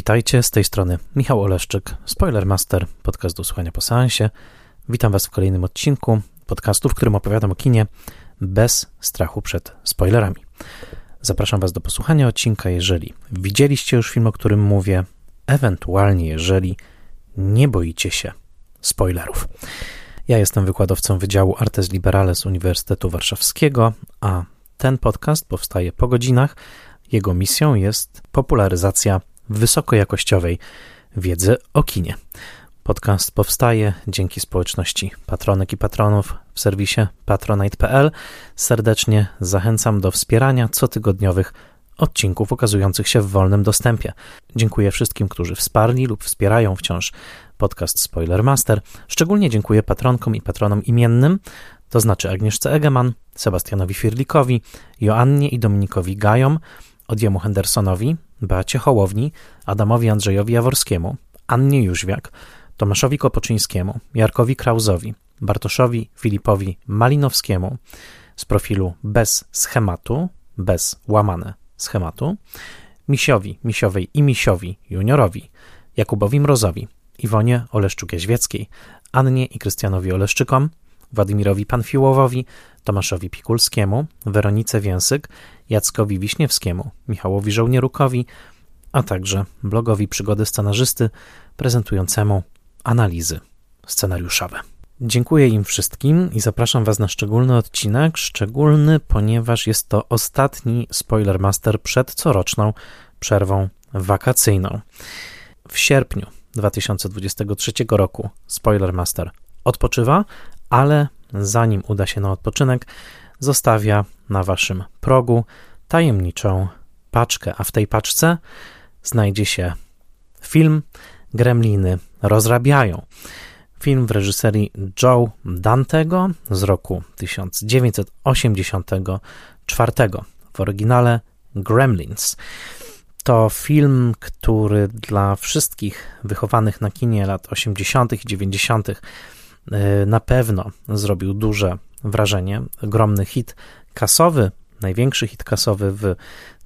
Witajcie, z tej strony Michał Oleszczyk, Spoilermaster, podcast do słuchania po seansie. Witam Was w kolejnym odcinku podcastu, w którym opowiadam o kinie bez strachu przed spoilerami. Zapraszam Was do posłuchania odcinka, jeżeli widzieliście już film, o którym mówię, ewentualnie jeżeli nie boicie się spoilerów. Ja jestem wykładowcą Wydziału Artes Liberales Uniwersytetu Warszawskiego, a ten podcast powstaje po godzinach. Jego misją jest popularyzacja wysokojakościowej wiedzy o kinie. Podcast powstaje dzięki społeczności patronek i patronów w serwisie patronite.pl. Serdecznie zachęcam do wspierania cotygodniowych odcinków ukazujących się w wolnym dostępie. Dziękuję wszystkim, którzy wsparli lub wspierają wciąż podcast Spoilermaster. Szczególnie dziękuję patronkom i patronom imiennym, to znaczy Agnieszce Egeman, Sebastianowi Firlikowi, Joannie i Dominikowi Gajom, Odiemu Hendersonowi, Beacie Hołowni, Adamowi Andrzejowi Jaworskiemu, Annie Jóźwiak, Tomaszowi Kopoczyńskiemu, Jarkowi Krauzowi, Bartoszowi Filipowi Malinowskiemu z profilu bez schematu, bez łamane schematu, Misiowi, Misiowej i Misiowi Juniorowi, Jakubowi Mrozowi, Iwonie Oleszczuk-Jaźwieckiej, Annie i Krystianowi Oleszczykom, Władimirowi Panfiłowowi, Tomaszowi Pikulskiemu, Weronice Więsyk, Jackowi Wiśniewskiemu, Michałowi Żołnierukowi, a także blogowi Przygody Scenarzysty prezentującemu analizy scenariuszowe. Dziękuję im wszystkim i zapraszam Was na szczególny odcinek. Szczególny, ponieważ jest to ostatni Spoilermaster przed coroczną przerwą wakacyjną. W sierpniu 2023 roku Spoilermaster odpoczywa, ale zanim uda się na odpoczynek, zostawia na Waszym progu tajemniczą paczkę, a w tej paczce znajdzie się film Gremliny rozrabiają. Film w reżyserii Joe Dantego z roku 1984, w oryginale Gremlins. To film, który dla wszystkich wychowanych na kinie lat 80. i 90. Y, na pewno zrobił duże wrażenie. Ogromny hit kasowy, największy hit kasowy w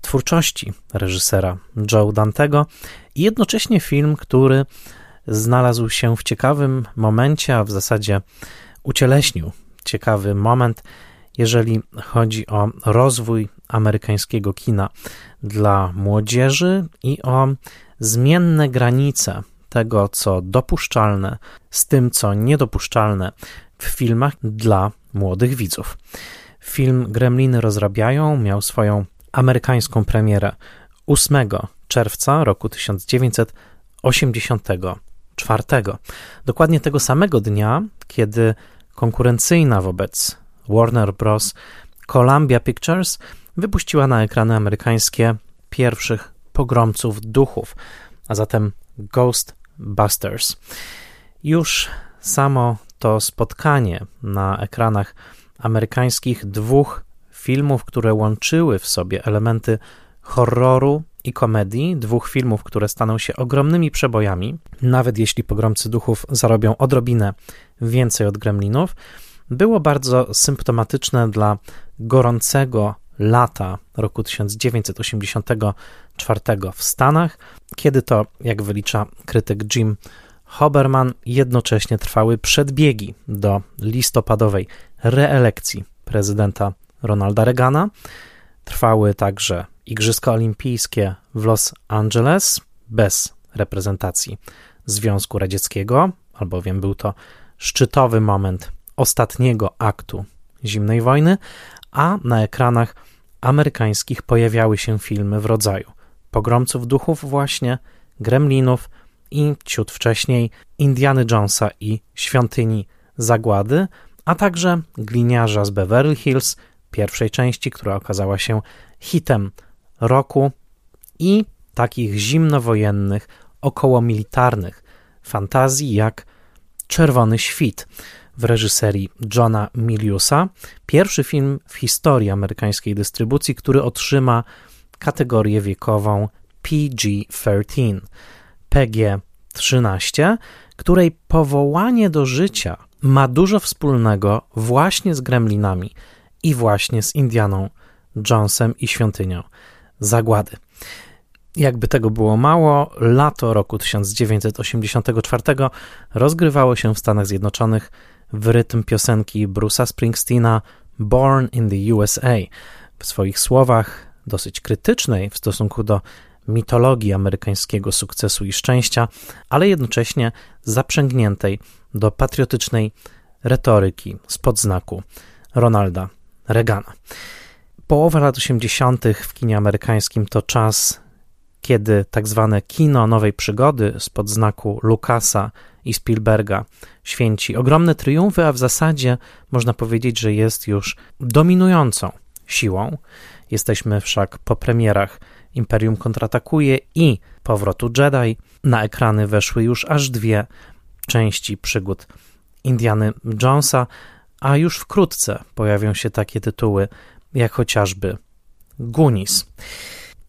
twórczości reżysera Joe Dantego i jednocześnie film, który znalazł się w ciekawym momencie, a w zasadzie ucieleśnił ciekawy moment, jeżeli chodzi o rozwój amerykańskiego kina dla młodzieży i o zmienne granice tego, co dopuszczalne, z tym, co niedopuszczalne w filmach dla młodych widzów. Film Gremliny rozrabiają miał swoją amerykańską premierę 8 czerwca roku 1984. Dokładnie tego samego dnia, kiedy konkurencyjna wobec Warner Bros. Columbia Pictures wypuściła na ekrany amerykańskie pierwszych pogromców duchów, a zatem Ghostbusters. Już samo to spotkanie na ekranach amerykańskich dwóch filmów, które łączyły w sobie elementy horroru i komedii, dwóch filmów, które staną się ogromnymi przebojami, nawet jeśli pogromcy duchów zarobią odrobinę więcej od gremlinów, było bardzo symptomatyczne dla gorącego lata roku 1984 w Stanach, kiedy to, jak wylicza krytyk Jim Hoberman, jednocześnie trwały przedbiegi do listopadowej reelekcji prezydenta Ronalda Reagana. Trwały także Igrzyska Olimpijskie w Los Angeles bez reprezentacji Związku Radzieckiego, albowiem był to szczytowy moment ostatniego aktu zimnej wojny, a na ekranach amerykańskich pojawiały się filmy w rodzaju Pogromców Duchów właśnie, Gremlinów i ciut wcześniej Indiany Jonesa i Świątyni Zagłady, a także Gliniarza z Beverly Hills, pierwszej części, która okazała się hitem roku i takich zimnowojennych, okołomilitarnych fantazji jak Czerwony Świt w reżyserii Johna Miliusa. Pierwszy film w historii amerykańskiej dystrybucji, który otrzyma kategorię wiekową PG-13, PG-13, której powołanie do życia ma dużo wspólnego właśnie z Gremlinami i właśnie z Indianą Jonesem i Świątynią Zagłady. Jakby tego było mało, lato roku 1984 rozgrywało się w Stanach Zjednoczonych w rytm piosenki Bruce'a Springsteena Born in the USA. W swoich słowach, dosyć krytycznej w stosunku do mitologii amerykańskiego sukcesu i szczęścia, ale jednocześnie zaprzęgniętej do patriotycznej retoryki spod znaku Ronalda Reagana. Połowa lat 80. w kinie amerykańskim to czas, kiedy tak zwane kino nowej przygody spod znaku Lucasa i Spielberga święci ogromne triumfy, a w zasadzie można powiedzieć, że jest już dominującą siłą. Jesteśmy wszak po premierach Imperium kontratakuje i powrotu Jedi. Na ekrany weszły już aż dwie części przygód Indiany Jonesa, a już wkrótce pojawią się takie tytuły jak chociażby Goonies.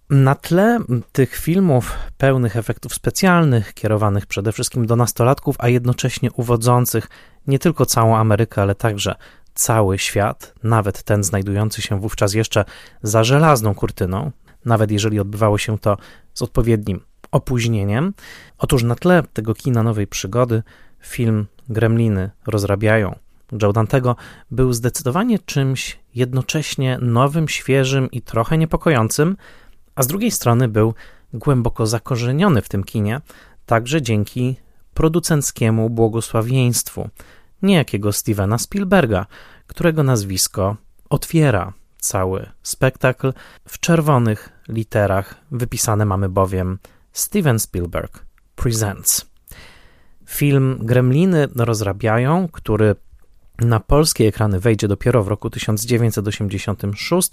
Na tle tych filmów pełnych efektów specjalnych, kierowanych przede wszystkim do nastolatków, a jednocześnie uwodzących nie tylko całą Amerykę, ale także cały świat, nawet ten znajdujący się wówczas jeszcze za żelazną kurtyną, nawet jeżeli odbywało się to z odpowiednim opóźnieniem. Otóż na tle tego kina nowej przygody film Gremliny rozrabiają Joe Dantego był zdecydowanie czymś jednocześnie nowym, świeżym i trochę niepokojącym, a z drugiej strony był głęboko zakorzeniony w tym kinie, także dzięki producenckiemu błogosławieństwu niejakiego Stevena Spielberga, którego nazwisko otwiera cały spektakl. W czerwonych literach wypisane mamy bowiem Steven Spielberg Presents. Film Gremliny rozrabiają, który na polskie ekrany wejdzie dopiero w roku 1986,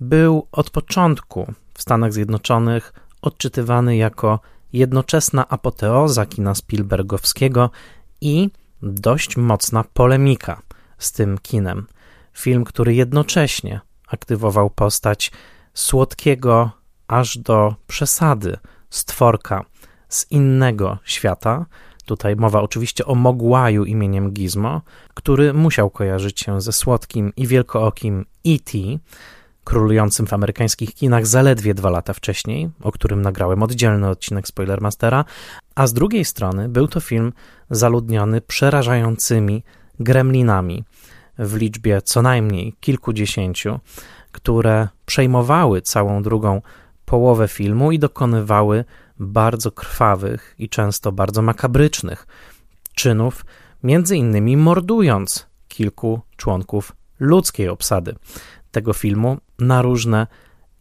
był od początku w Stanach Zjednoczonych odczytywany jako jednoczesna apoteoza kina Spielbergowskiego i dość mocna polemika z tym kinem. Film, który jednocześnie aktywował postać słodkiego aż do przesady stworka z innego świata, Tutaj mowa oczywiście o Mogłaju imieniem Gizmo, który musiał kojarzyć się ze słodkim i wielkookim E.T., królującym w amerykańskich kinach zaledwie dwa lata wcześniej, o którym nagrałem oddzielny odcinek Spoilermastera, a z drugiej strony był to film zaludniony przerażającymi gremlinami w liczbie co najmniej kilkudziesięciu, które przejmowały całą drugą połowę filmu i dokonywały bardzo krwawych i często bardzo makabrycznych czynów, między innymi mordując kilku członków ludzkiej obsady tego filmu na różne,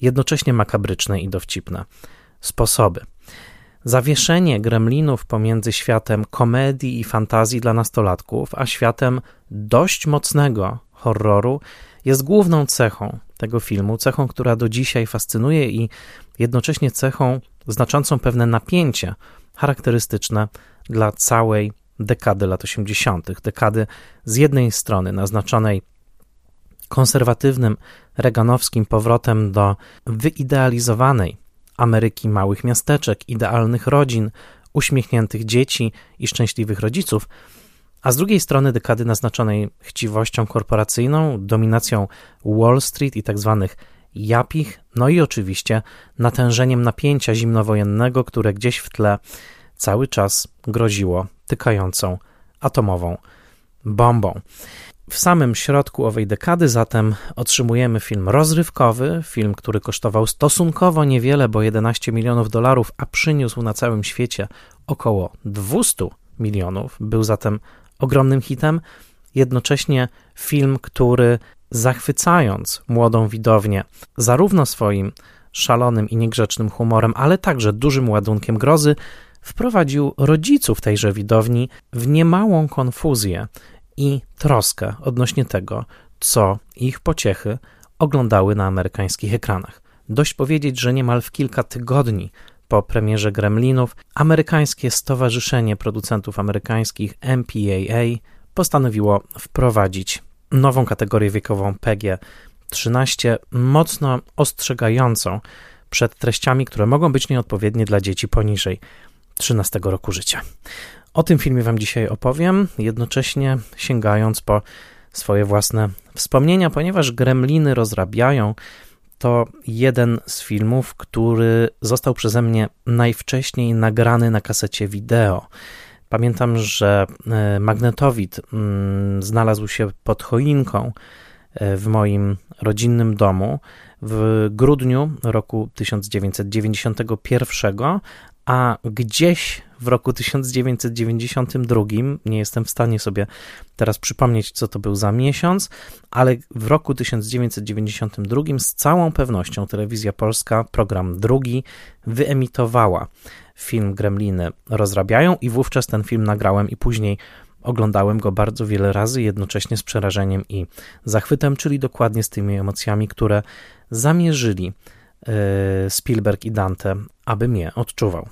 jednocześnie makabryczne i dowcipne sposoby. Zawieszenie gremlinów pomiędzy światem komedii i fantazji dla nastolatków, a światem dość mocnego horroru jest główną cechą tego filmu, cechą, która do dzisiaj fascynuje i jednocześnie cechą znaczącą pewne napięcie charakterystyczne dla całej dekady lat 80., dekady z jednej strony naznaczonej konserwatywnym reganowskim powrotem do wyidealizowanej Ameryki małych miasteczek, idealnych rodzin, uśmiechniętych dzieci i szczęśliwych rodziców, a z drugiej strony dekady naznaczonej chciwością korporacyjną, dominacją Wall Street i tzw. Tak japich, no i oczywiście natężeniem napięcia zimnowojennego, które gdzieś w tle cały czas groziło tykającą atomową bombą. W samym środku owej dekady zatem otrzymujemy film rozrywkowy, film, który kosztował stosunkowo niewiele, bo 11 milionów dolarów, a przyniósł na całym świecie około 200 milionów. Był zatem ogromnym hitem. Jednocześnie film, który zachwycając młodą widownię zarówno swoim szalonym i niegrzecznym humorem, ale także dużym ładunkiem grozy, wprowadził rodziców tejże widowni w niemałą konfuzję i troskę odnośnie tego, co ich pociechy oglądały na amerykańskich ekranach. Dość powiedzieć, że niemal w kilka tygodni po premierze Gremlinów amerykańskie Stowarzyszenie Producentów Amerykańskich MPAA postanowiło wprowadzić nową kategorię wiekową PG 13, mocno ostrzegającą przed treściami, które mogą być nieodpowiednie dla dzieci poniżej 13 roku życia. O tym filmie Wam dzisiaj opowiem, jednocześnie sięgając po swoje własne wspomnienia, ponieważ gremliny rozrabiają to jeden z filmów, który został przeze mnie najwcześniej nagrany na kasecie wideo. Pamiętam, że e, magnetowid mm, znalazł się pod choinką e, w moim rodzinnym domu w grudniu roku 1991, a gdzieś w roku 1992, nie jestem w stanie sobie teraz przypomnieć, co to był za miesiąc, ale w roku 1992 z całą pewnością telewizja polska, program drugi, wyemitowała film Gremliny rozrabiają i wówczas ten film nagrałem i później oglądałem go bardzo wiele razy, jednocześnie z przerażeniem i zachwytem, czyli dokładnie z tymi emocjami, które zamierzyli e, Spielberg i Dante, aby mnie odczuwał.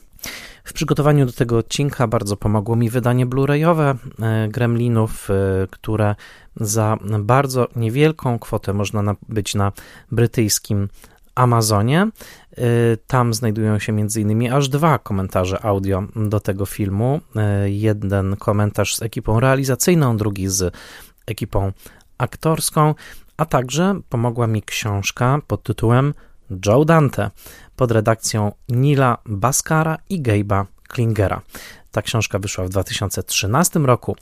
W przygotowaniu do tego odcinka bardzo pomogło mi wydanie Blu-rayowe e, Gremlinów, e, które za bardzo niewielką kwotę można nabyć na brytyjskim Amazonie. Y, tam znajdują się m.in. aż dwa komentarze audio do tego filmu. Jeden komentarz z ekipą realizacyjną, drugi z ekipą aktorską, a także pomogła mi książka pod tytułem Joe Dante pod redakcją Nila Baskara i Gabe'a Klingera. Ta książka wyszła w 2013 roku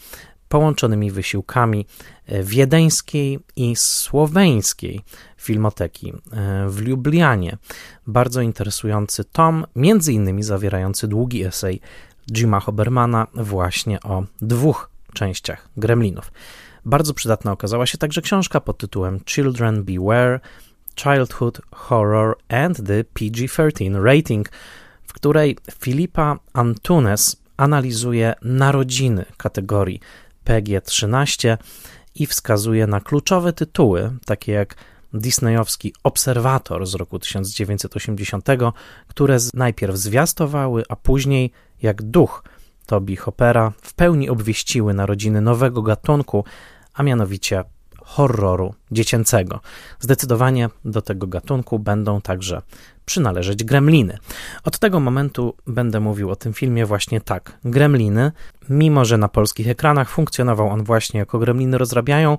połączonymi wysiłkami e, wiedeńskiej i słoweńskiej filmoteki e, w Lublianie. Bardzo interesujący tom, między innymi zawierający długi esej Jima Hobermana właśnie o dwóch częściach Gremlinów. Bardzo przydatna okazała się także książka pod tytułem Children Beware Childhood Horror and the PG-13 Rating, w której Filipa Antunes analizuje narodziny kategorii PG-13 i wskazuje na kluczowe tytuły, takie jak disneyowski Obserwator z roku 1980, które najpierw zwiastowały, a później, jak duch Toby Hoppera, w pełni obwieściły narodziny nowego gatunku, a mianowicie horroru dziecięcego. Zdecydowanie do tego gatunku będą także przynależeć gremliny. Od tego momentu będę mówił o tym filmie właśnie tak. Gremliny, mimo że na polskich ekranach funkcjonował on właśnie jako Gremliny rozrabiają,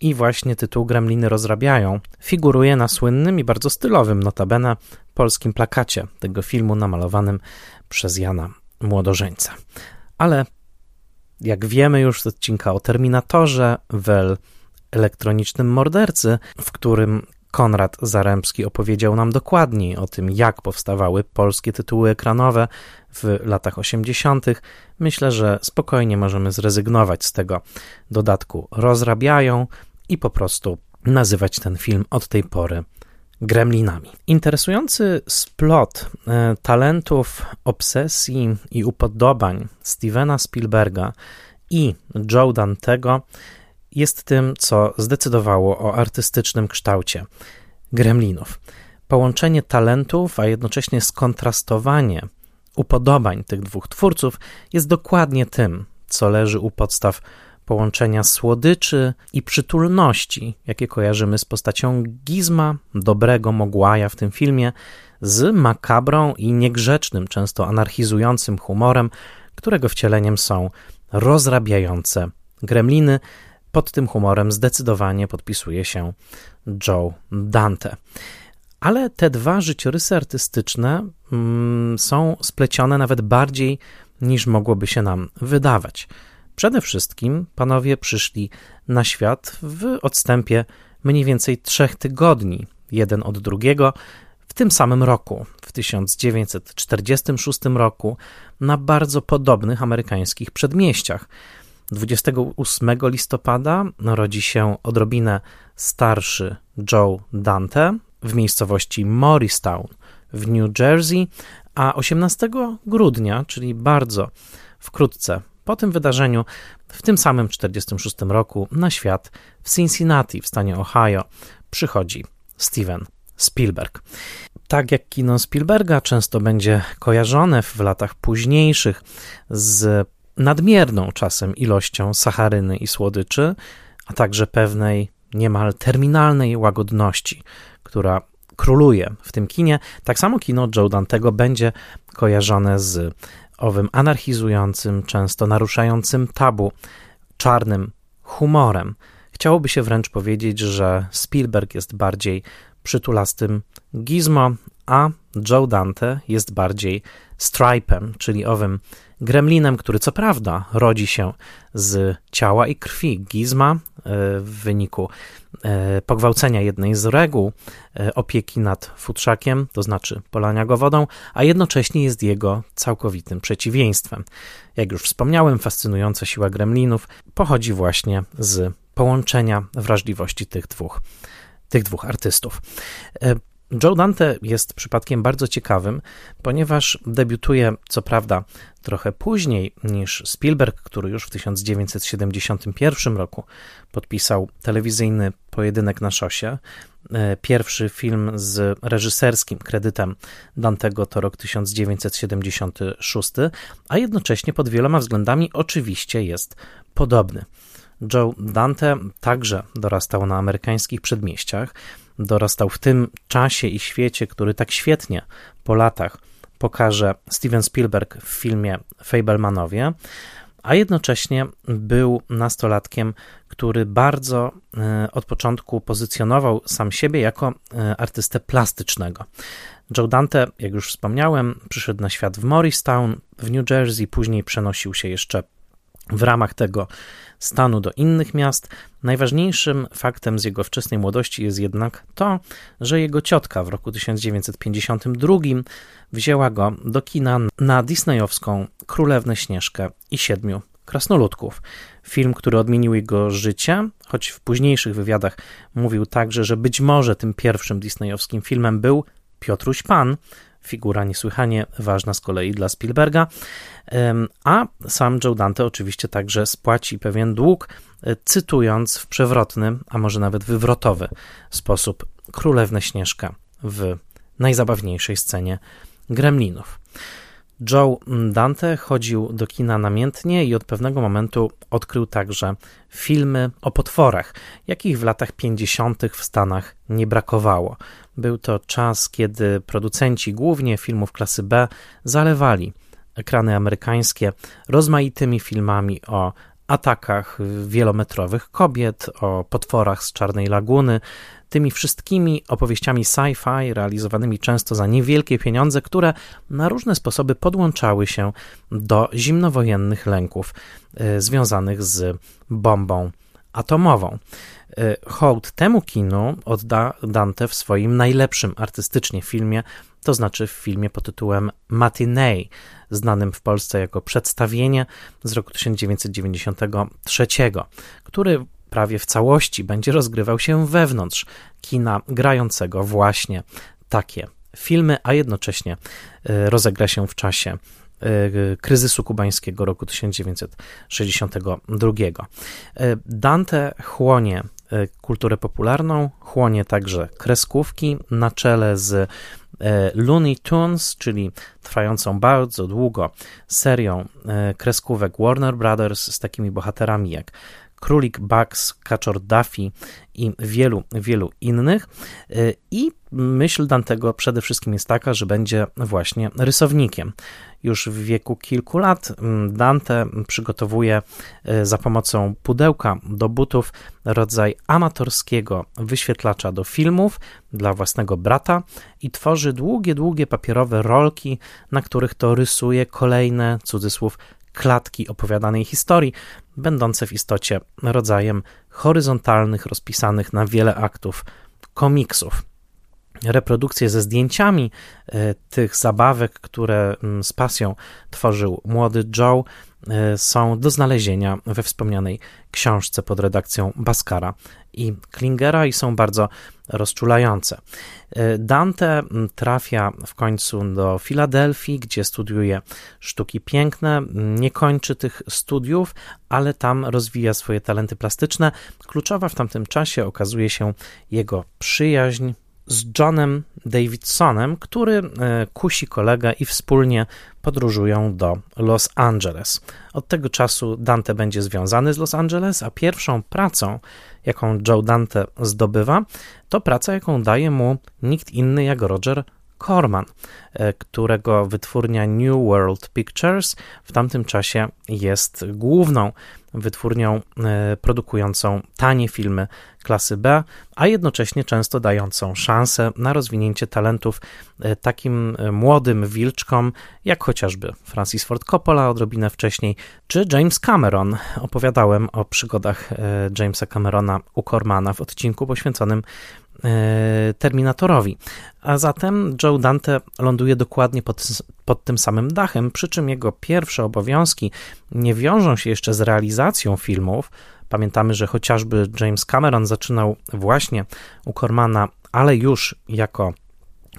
i właśnie tytuł Gremliny rozrabiają figuruje na słynnym i bardzo stylowym notabene polskim plakacie tego filmu namalowanym przez Jana Młodożeńca. Ale jak wiemy już z odcinka o Terminatorze, Wel elektronicznym mordercy, w którym Konrad Zaremski opowiedział nam dokładniej o tym, jak powstawały polskie tytuły ekranowe w latach 80., myślę, że spokojnie możemy zrezygnować z tego dodatku. Rozrabiają i po prostu nazywać ten film od tej pory gremlinami. Interesujący splot e, talentów, obsesji i upodobań Stevena Spielberga i Joe Dantego jest tym, co zdecydowało o artystycznym kształcie gremlinów. Połączenie talentów, a jednocześnie skontrastowanie upodobań tych dwóch twórców jest dokładnie tym, co leży u podstaw połączenia słodyczy i przytulności, jakie kojarzymy z postacią Gizma, dobrego Mogłaja w tym filmie, z makabrą i niegrzecznym, często anarchizującym humorem, którego wcieleniem są rozrabiające gremliny, pod tym humorem zdecydowanie podpisuje się Joe Dante. Ale te dwa życiorysy artystyczne mm, są splecione nawet bardziej niż mogłoby się nam wydawać. Przede wszystkim panowie przyszli na świat w odstępie mniej więcej trzech tygodni, jeden od drugiego, w tym samym roku, w 1946 roku, na bardzo podobnych amerykańskich przedmieściach. 28 listopada rodzi się odrobinę starszy Joe Dante w miejscowości Morristown w New Jersey, a 18 grudnia, czyli bardzo wkrótce po tym wydarzeniu, w tym samym 46 roku na świat w Cincinnati w stanie Ohio przychodzi Steven Spielberg. Tak jak kino Spielberga często będzie kojarzone w latach późniejszych z nadmierną czasem ilością sacharyny i słodyczy, a także pewnej niemal terminalnej łagodności, która króluje w tym kinie. Tak samo kino Joe Dantego będzie kojarzone z owym anarchizującym, często naruszającym tabu, czarnym humorem. Chciałoby się wręcz powiedzieć, że Spielberg jest bardziej przytulastym Gizmo, a Joe Dante jest bardziej Stripem, czyli owym gremlinem, który co prawda rodzi się z ciała i krwi Gizma e, w wyniku e, pogwałcenia jednej z reguł e, opieki nad futrzakiem, to znaczy polania go wodą, a jednocześnie jest jego całkowitym przeciwieństwem. Jak już wspomniałem, fascynująca siła gremlinów pochodzi właśnie z połączenia wrażliwości tych dwóch, tych dwóch artystów. Joe Dante jest przypadkiem bardzo ciekawym, ponieważ debiutuje, co prawda, trochę później niż Spielberg, który już w 1971 roku podpisał telewizyjny pojedynek na szosie. E, pierwszy film z reżyserskim kredytem Dantego to rok 1976, a jednocześnie pod wieloma względami oczywiście jest podobny. Joe Dante także dorastał na amerykańskich przedmieściach dorastał w tym czasie i świecie, który tak świetnie po latach pokaże Steven Spielberg w filmie Fablemanowie, a jednocześnie był nastolatkiem, który bardzo e, od początku pozycjonował sam siebie jako e, artystę plastycznego. Joe Dante, jak już wspomniałem, przyszedł na świat w Morristown w New Jersey, później przenosił się jeszcze w ramach tego stanu do innych miast. Najważniejszym faktem z jego wczesnej młodości jest jednak to, że jego ciotka w roku 1952 wzięła go do kina na disneyowską Królewnę Śnieżkę i Siedmiu Krasnoludków. Film, który odmienił jego życie, choć w późniejszych wywiadach mówił także, że być może tym pierwszym disneyowskim filmem był Piotruś Pan, figura niesłychanie ważna z kolei dla Spielberga, a sam Joe Dante oczywiście także spłaci pewien dług, e, cytując w przewrotny, a może nawet wywrotowy sposób Królewnę Śnieżka w najzabawniejszej scenie Gremlinów. Joe Dante chodził do kina namiętnie i od pewnego momentu odkrył także filmy o potworach, jakich w latach 50. w Stanach nie brakowało. Był to czas, kiedy producenci głównie filmów klasy B zalewali ekrany amerykańskie rozmaitymi filmami o atakach wielometrowych kobiet, o potworach z Czarnej Laguny, tymi wszystkimi opowieściami sci-fi realizowanymi często za niewielkie pieniądze, które na różne sposoby podłączały się do zimnowojennych lęków y, związanych z bombą atomową. Y, hołd temu kinu odda Dante w swoim najlepszym artystycznie filmie, to znaczy w filmie pod tytułem Matinee, znanym w Polsce jako Przedstawienie z roku 1993, który prawie w całości będzie rozgrywał się wewnątrz kina grającego właśnie takie filmy, a jednocześnie y, rozegra się w czasie y, kryzysu kubańskiego roku 1962. Y, Dante chłonie kulturę popularną, chłonie także kreskówki na czele z Looney Tunes, czyli trwającą bardzo długo serią kreskówek Warner Brothers z takimi bohaterami jak Królik Bugs, Kaczor Duffy i wielu, wielu innych. Y, I myśl Dantego przede wszystkim jest taka, że będzie właśnie rysownikiem. Już w wieku kilku lat mm, Dante przygotowuje y, za pomocą pudełka do butów rodzaj amatorskiego wyświetlacza do filmów dla własnego brata i tworzy długie, długie papierowe rolki, na których to rysuje kolejne, cudzysłów, klatki opowiadanej historii, będące w istocie rodzajem horyzontalnych, rozpisanych na wiele aktów komiksów. Reprodukcje ze zdjęciami e, tych zabawek, które mm, z pasją tworzył młody Joe, e, są do znalezienia we wspomnianej książce pod redakcją Baskara i Klingera i są bardzo rozczulające. E, Dante trafia w końcu do Filadelfii, gdzie studiuje sztuki piękne. Nie kończy tych studiów, ale tam rozwija swoje talenty plastyczne. Kluczowa w tamtym czasie okazuje się jego przyjaźń z Johnem Davidsonem, który e, kusi kolegę i wspólnie podróżują do Los Angeles. Od tego czasu Dante będzie związany z Los Angeles, a pierwszą pracą, jaką Joe Dante zdobywa, to praca, jaką daje mu nikt inny jak Roger Corman, e, którego wytwórnia New World Pictures w tamtym czasie jest główną wytwórnią e, produkującą tanie filmy klasy B, a jednocześnie często dającą szansę na rozwinięcie talentów e, takim młodym wilczkom, jak chociażby Francis Ford Coppola odrobinę wcześniej, czy James Cameron. Opowiadałem o przygodach Jamesa Camerona u Cormana w odcinku poświęconym Terminatorowi. A zatem Joe Dante ląduje dokładnie pod, pod tym samym dachem, przy czym jego pierwsze obowiązki nie wiążą się jeszcze z realizacją filmów. Pamiętamy, że chociażby James Cameron zaczynał właśnie u Cormana, ale już jako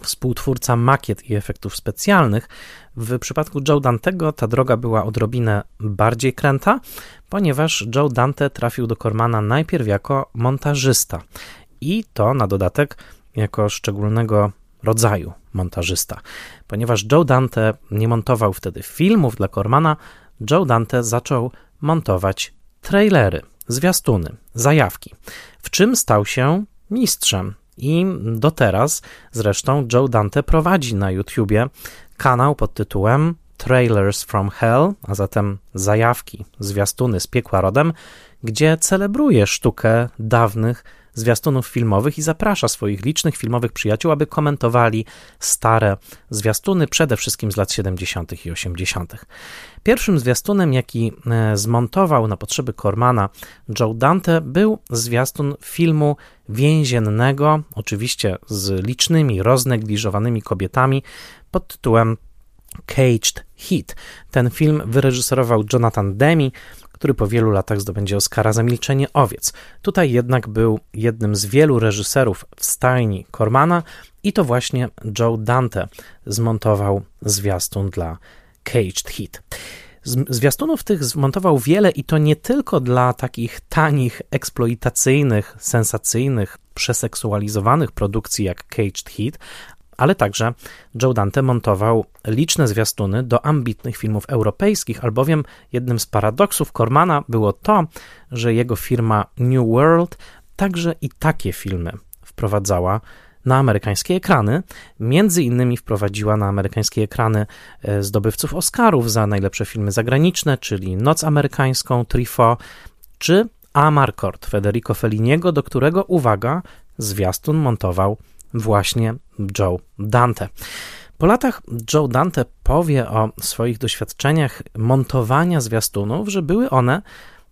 współtwórca makiet i efektów specjalnych. W przypadku Joe Dantego ta droga była odrobinę bardziej kręta, ponieważ Joe Dante trafił do Cormana najpierw jako montażysta i to na dodatek jako szczególnego rodzaju montażysta. Ponieważ Joe Dante nie montował wtedy filmów dla Cormana, Joe Dante zaczął montować trailery, zwiastuny, zajawki, w czym stał się mistrzem. I do teraz zresztą Joe Dante prowadzi na YouTubie kanał pod tytułem Trailers from Hell, a zatem zajawki, zwiastuny z piekła rodem, gdzie celebruje sztukę dawnych zwiastunów filmowych i zaprasza swoich licznych filmowych przyjaciół, aby komentowali stare zwiastuny, przede wszystkim z lat 70. i 80. Pierwszym zwiastunem, jaki e, zmontował na potrzeby Cormana Joe Dante, był zwiastun filmu więziennego, oczywiście z licznymi, roznegliżowanymi kobietami, pod tytułem Caged Heat. Ten film wyreżyserował Jonathan Demi, który po wielu latach zdobędzie Oscara za Milczenie Owiec. Tutaj jednak był jednym z wielu reżyserów w stajni Cormana i to właśnie Joe Dante zmontował zwiastun dla Caged Heat. Zwiastunów tych zmontował wiele i to nie tylko dla takich tanich, eksploitacyjnych, sensacyjnych, przeseksualizowanych produkcji jak Caged Heat, ale także Joe Dante montował liczne zwiastuny do ambitnych filmów europejskich, albowiem jednym z paradoksów Cormana było to, że jego firma New World także i takie filmy wprowadzała na amerykańskie ekrany. Między innymi wprowadziła na amerykańskie ekrany e, zdobywców Oscarów za najlepsze filmy zagraniczne, czyli Noc Amerykańską, Trifo, czy Amarcord Federico Felliniego, do którego, uwaga, zwiastun montował właśnie Joe Dante. Po latach Joe Dante powie o swoich doświadczeniach montowania zwiastunów, że były one,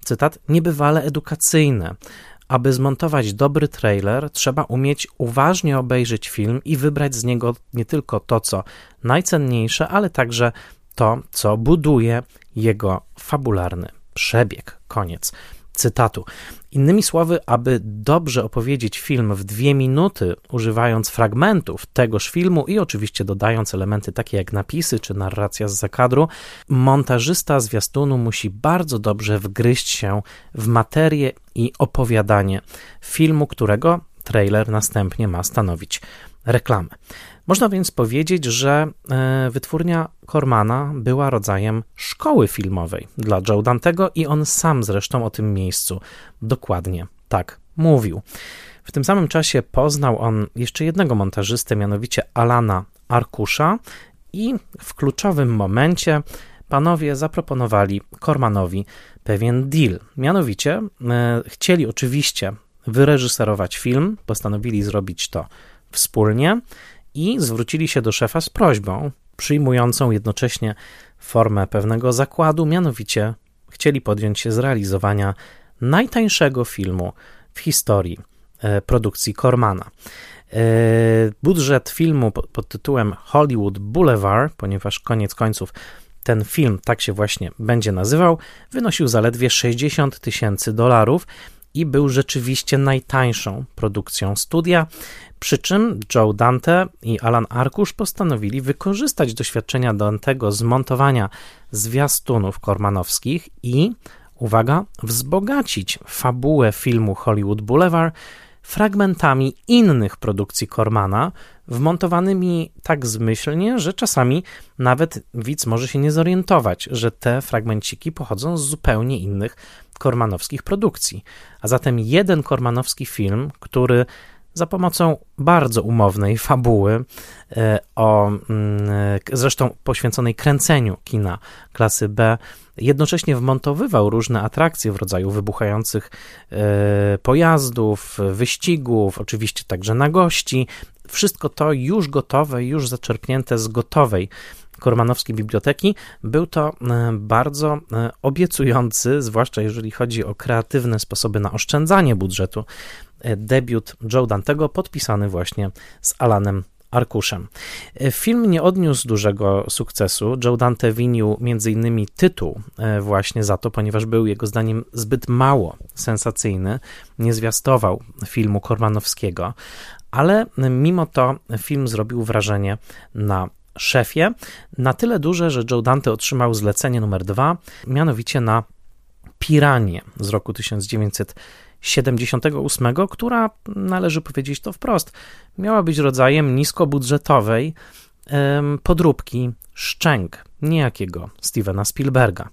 cytat, niebywale edukacyjne. Aby zmontować dobry trailer, trzeba umieć uważnie obejrzeć film i wybrać z niego nie tylko to, co najcenniejsze, ale także to, co buduje jego fabularny przebieg. Koniec cytatu. Innymi słowy, aby dobrze opowiedzieć film w dwie minuty, używając fragmentów tegoż filmu i oczywiście dodając elementy takie jak napisy czy narracja z zakadru, montażysta zwiastunu musi bardzo dobrze wgryźć się w materię i opowiadanie filmu, którego trailer następnie ma stanowić reklamę. Można więc powiedzieć, że e, wytwórnia Cormana była rodzajem szkoły filmowej dla Joe Dantego i on sam zresztą o tym miejscu dokładnie tak mówił. W tym samym czasie poznał on jeszcze jednego montażystę, mianowicie Alana Arkusza i w kluczowym momencie panowie zaproponowali Cormanowi pewien deal. Mianowicie e, chcieli oczywiście wyreżyserować film, postanowili zrobić to wspólnie i zwrócili się do szefa z prośbą, przyjmującą jednocześnie formę pewnego zakładu, mianowicie chcieli podjąć się zrealizowania najtańszego filmu w historii e, produkcji Cormana. E, budżet filmu pod tytułem Hollywood Boulevard, ponieważ koniec końców ten film tak się właśnie będzie nazywał, wynosił zaledwie 60 tysięcy dolarów i był rzeczywiście najtańszą produkcją studia. Przy czym Joe Dante i Alan Arkusz postanowili wykorzystać doświadczenia Dantego z montowania zwiastunów kormanowskich i, uwaga, wzbogacić fabułę filmu Hollywood Boulevard fragmentami innych produkcji Kormana, wmontowanymi tak zmyślnie, że czasami nawet widz może się nie zorientować, że te fragmenciki pochodzą z zupełnie innych kormanowskich produkcji. A zatem jeden kormanowski film, który za pomocą bardzo umownej fabuły, e, o, mm, zresztą poświęconej kręceniu kina klasy B, jednocześnie wmontowywał różne atrakcje w rodzaju wybuchających e, pojazdów, wyścigów, oczywiście także na gości. Wszystko to już gotowe, już zaczerpnięte z gotowej Kormanowskiej Biblioteki. Był to e, bardzo e, obiecujący, zwłaszcza jeżeli chodzi o kreatywne sposoby na oszczędzanie budżetu, debiut Joe Dantego, podpisany właśnie z Alanem arkuszem. Film nie odniósł dużego sukcesu. Joe Dante winił m.in. tytuł e, właśnie za to, ponieważ był jego zdaniem zbyt mało sensacyjny, nie zwiastował filmu Kormanowskiego, ale mimo to film zrobił wrażenie na szefie, na tyle duże, że Joe Dante otrzymał zlecenie numer dwa, mianowicie na Piranie z roku 1900 78, która, należy powiedzieć to wprost, miała być rodzajem niskobudżetowej podróbki Szczęk, niejakiego Stevena Spielberga.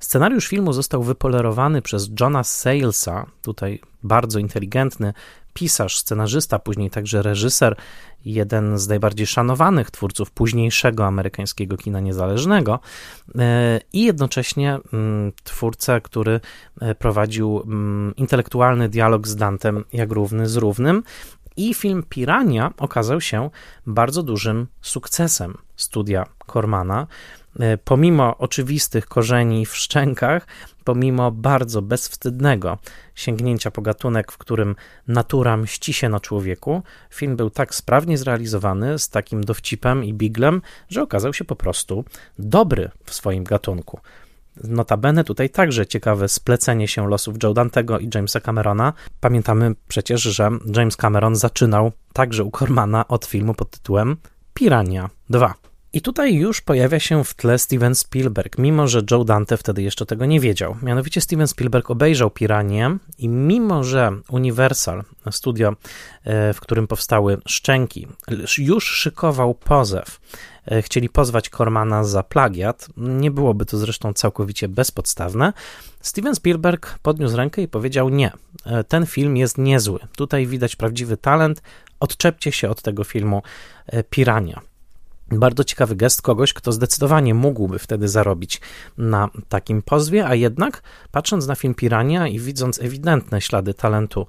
Scenariusz filmu został wypolerowany przez Johna Salesa, tutaj bardzo inteligentny pisarz, scenarzysta, później także reżyser, jeden z najbardziej szanowanych twórców późniejszego amerykańskiego kina niezależnego e, i jednocześnie mm, twórca, który e, prowadził mm, intelektualny dialog z Dantem jak równy z równym. I film Pirania okazał się bardzo dużym sukcesem studia Kormana. E, pomimo oczywistych korzeni w szczękach, pomimo bardzo bezwstydnego sięgnięcia po gatunek, w którym natura mści się na człowieku, film był tak sprawnie zrealizowany, z takim dowcipem i biglem, że okazał się po prostu dobry w swoim gatunku. Notabene tutaj także ciekawe splecenie się losów Joe Dantego i Jamesa Camerona. Pamiętamy przecież, że James Cameron zaczynał także u Cormana od filmu pod tytułem Pirania 2. I tutaj już pojawia się w tle Steven Spielberg, mimo że Joe Dante wtedy jeszcze tego nie wiedział. Mianowicie Steven Spielberg obejrzał Piranię i mimo że Universal, studio, e, w którym powstały Szczęki, już szykował pozew, e, chcieli pozwać Kormana za plagiat, nie byłoby to zresztą całkowicie bezpodstawne, Steven Spielberg podniósł rękę i powiedział nie, e, ten film jest niezły, tutaj widać prawdziwy talent, odczepcie się od tego filmu Pirania. Bardzo ciekawy gest kogoś, kto zdecydowanie mógłby wtedy zarobić na takim pozwie, a jednak patrząc na film Pirania i widząc ewidentne ślady talentu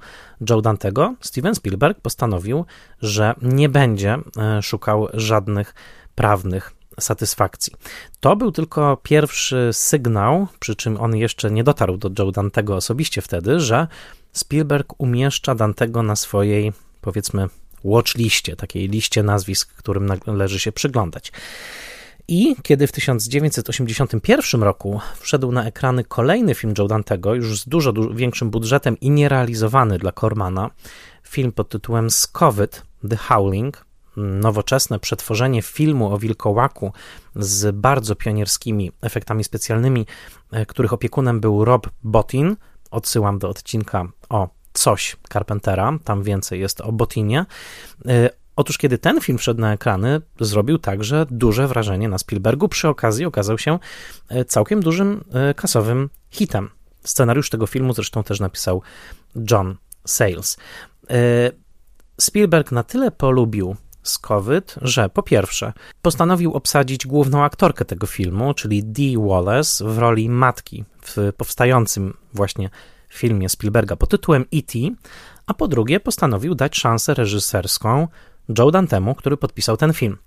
Joe Dantego, Steven Spielberg postanowił, że nie będzie e, szukał żadnych prawnych satysfakcji. To był tylko pierwszy sygnał, przy czym on jeszcze nie dotarł do Joe Dantego osobiście wtedy, że Spielberg umieszcza Dantego na swojej, powiedzmy, watchliście, takiej liście nazwisk, którym należy się przyglądać. I kiedy w 1981 roku wszedł na ekrany kolejny film Joe Dantego, już z dużo, dużo większym budżetem i nierealizowany dla Cormana, film pod tytułem Scovid, The Howling, nowoczesne przetworzenie filmu o wilkołaku z bardzo pionierskimi efektami specjalnymi, e, których opiekunem był Rob Bottin. Odsyłam do odcinka o coś Carpentera, tam więcej jest o Botinie. Y, otóż, kiedy ten film wszedł na ekrany, zrobił także duże wrażenie na Spielbergu. Przy okazji okazał się y, całkiem dużym y, kasowym hitem. Scenariusz tego filmu zresztą też napisał John Sayles. Spielberg na tyle polubił Scovid, że po pierwsze postanowił obsadzić główną aktorkę tego filmu, czyli Dee Wallace w roli matki w powstającym właśnie filmie Spielberga pod tytułem E.T., a po drugie postanowił dać szansę reżyserską Joe Dantemu, który podpisał ten film.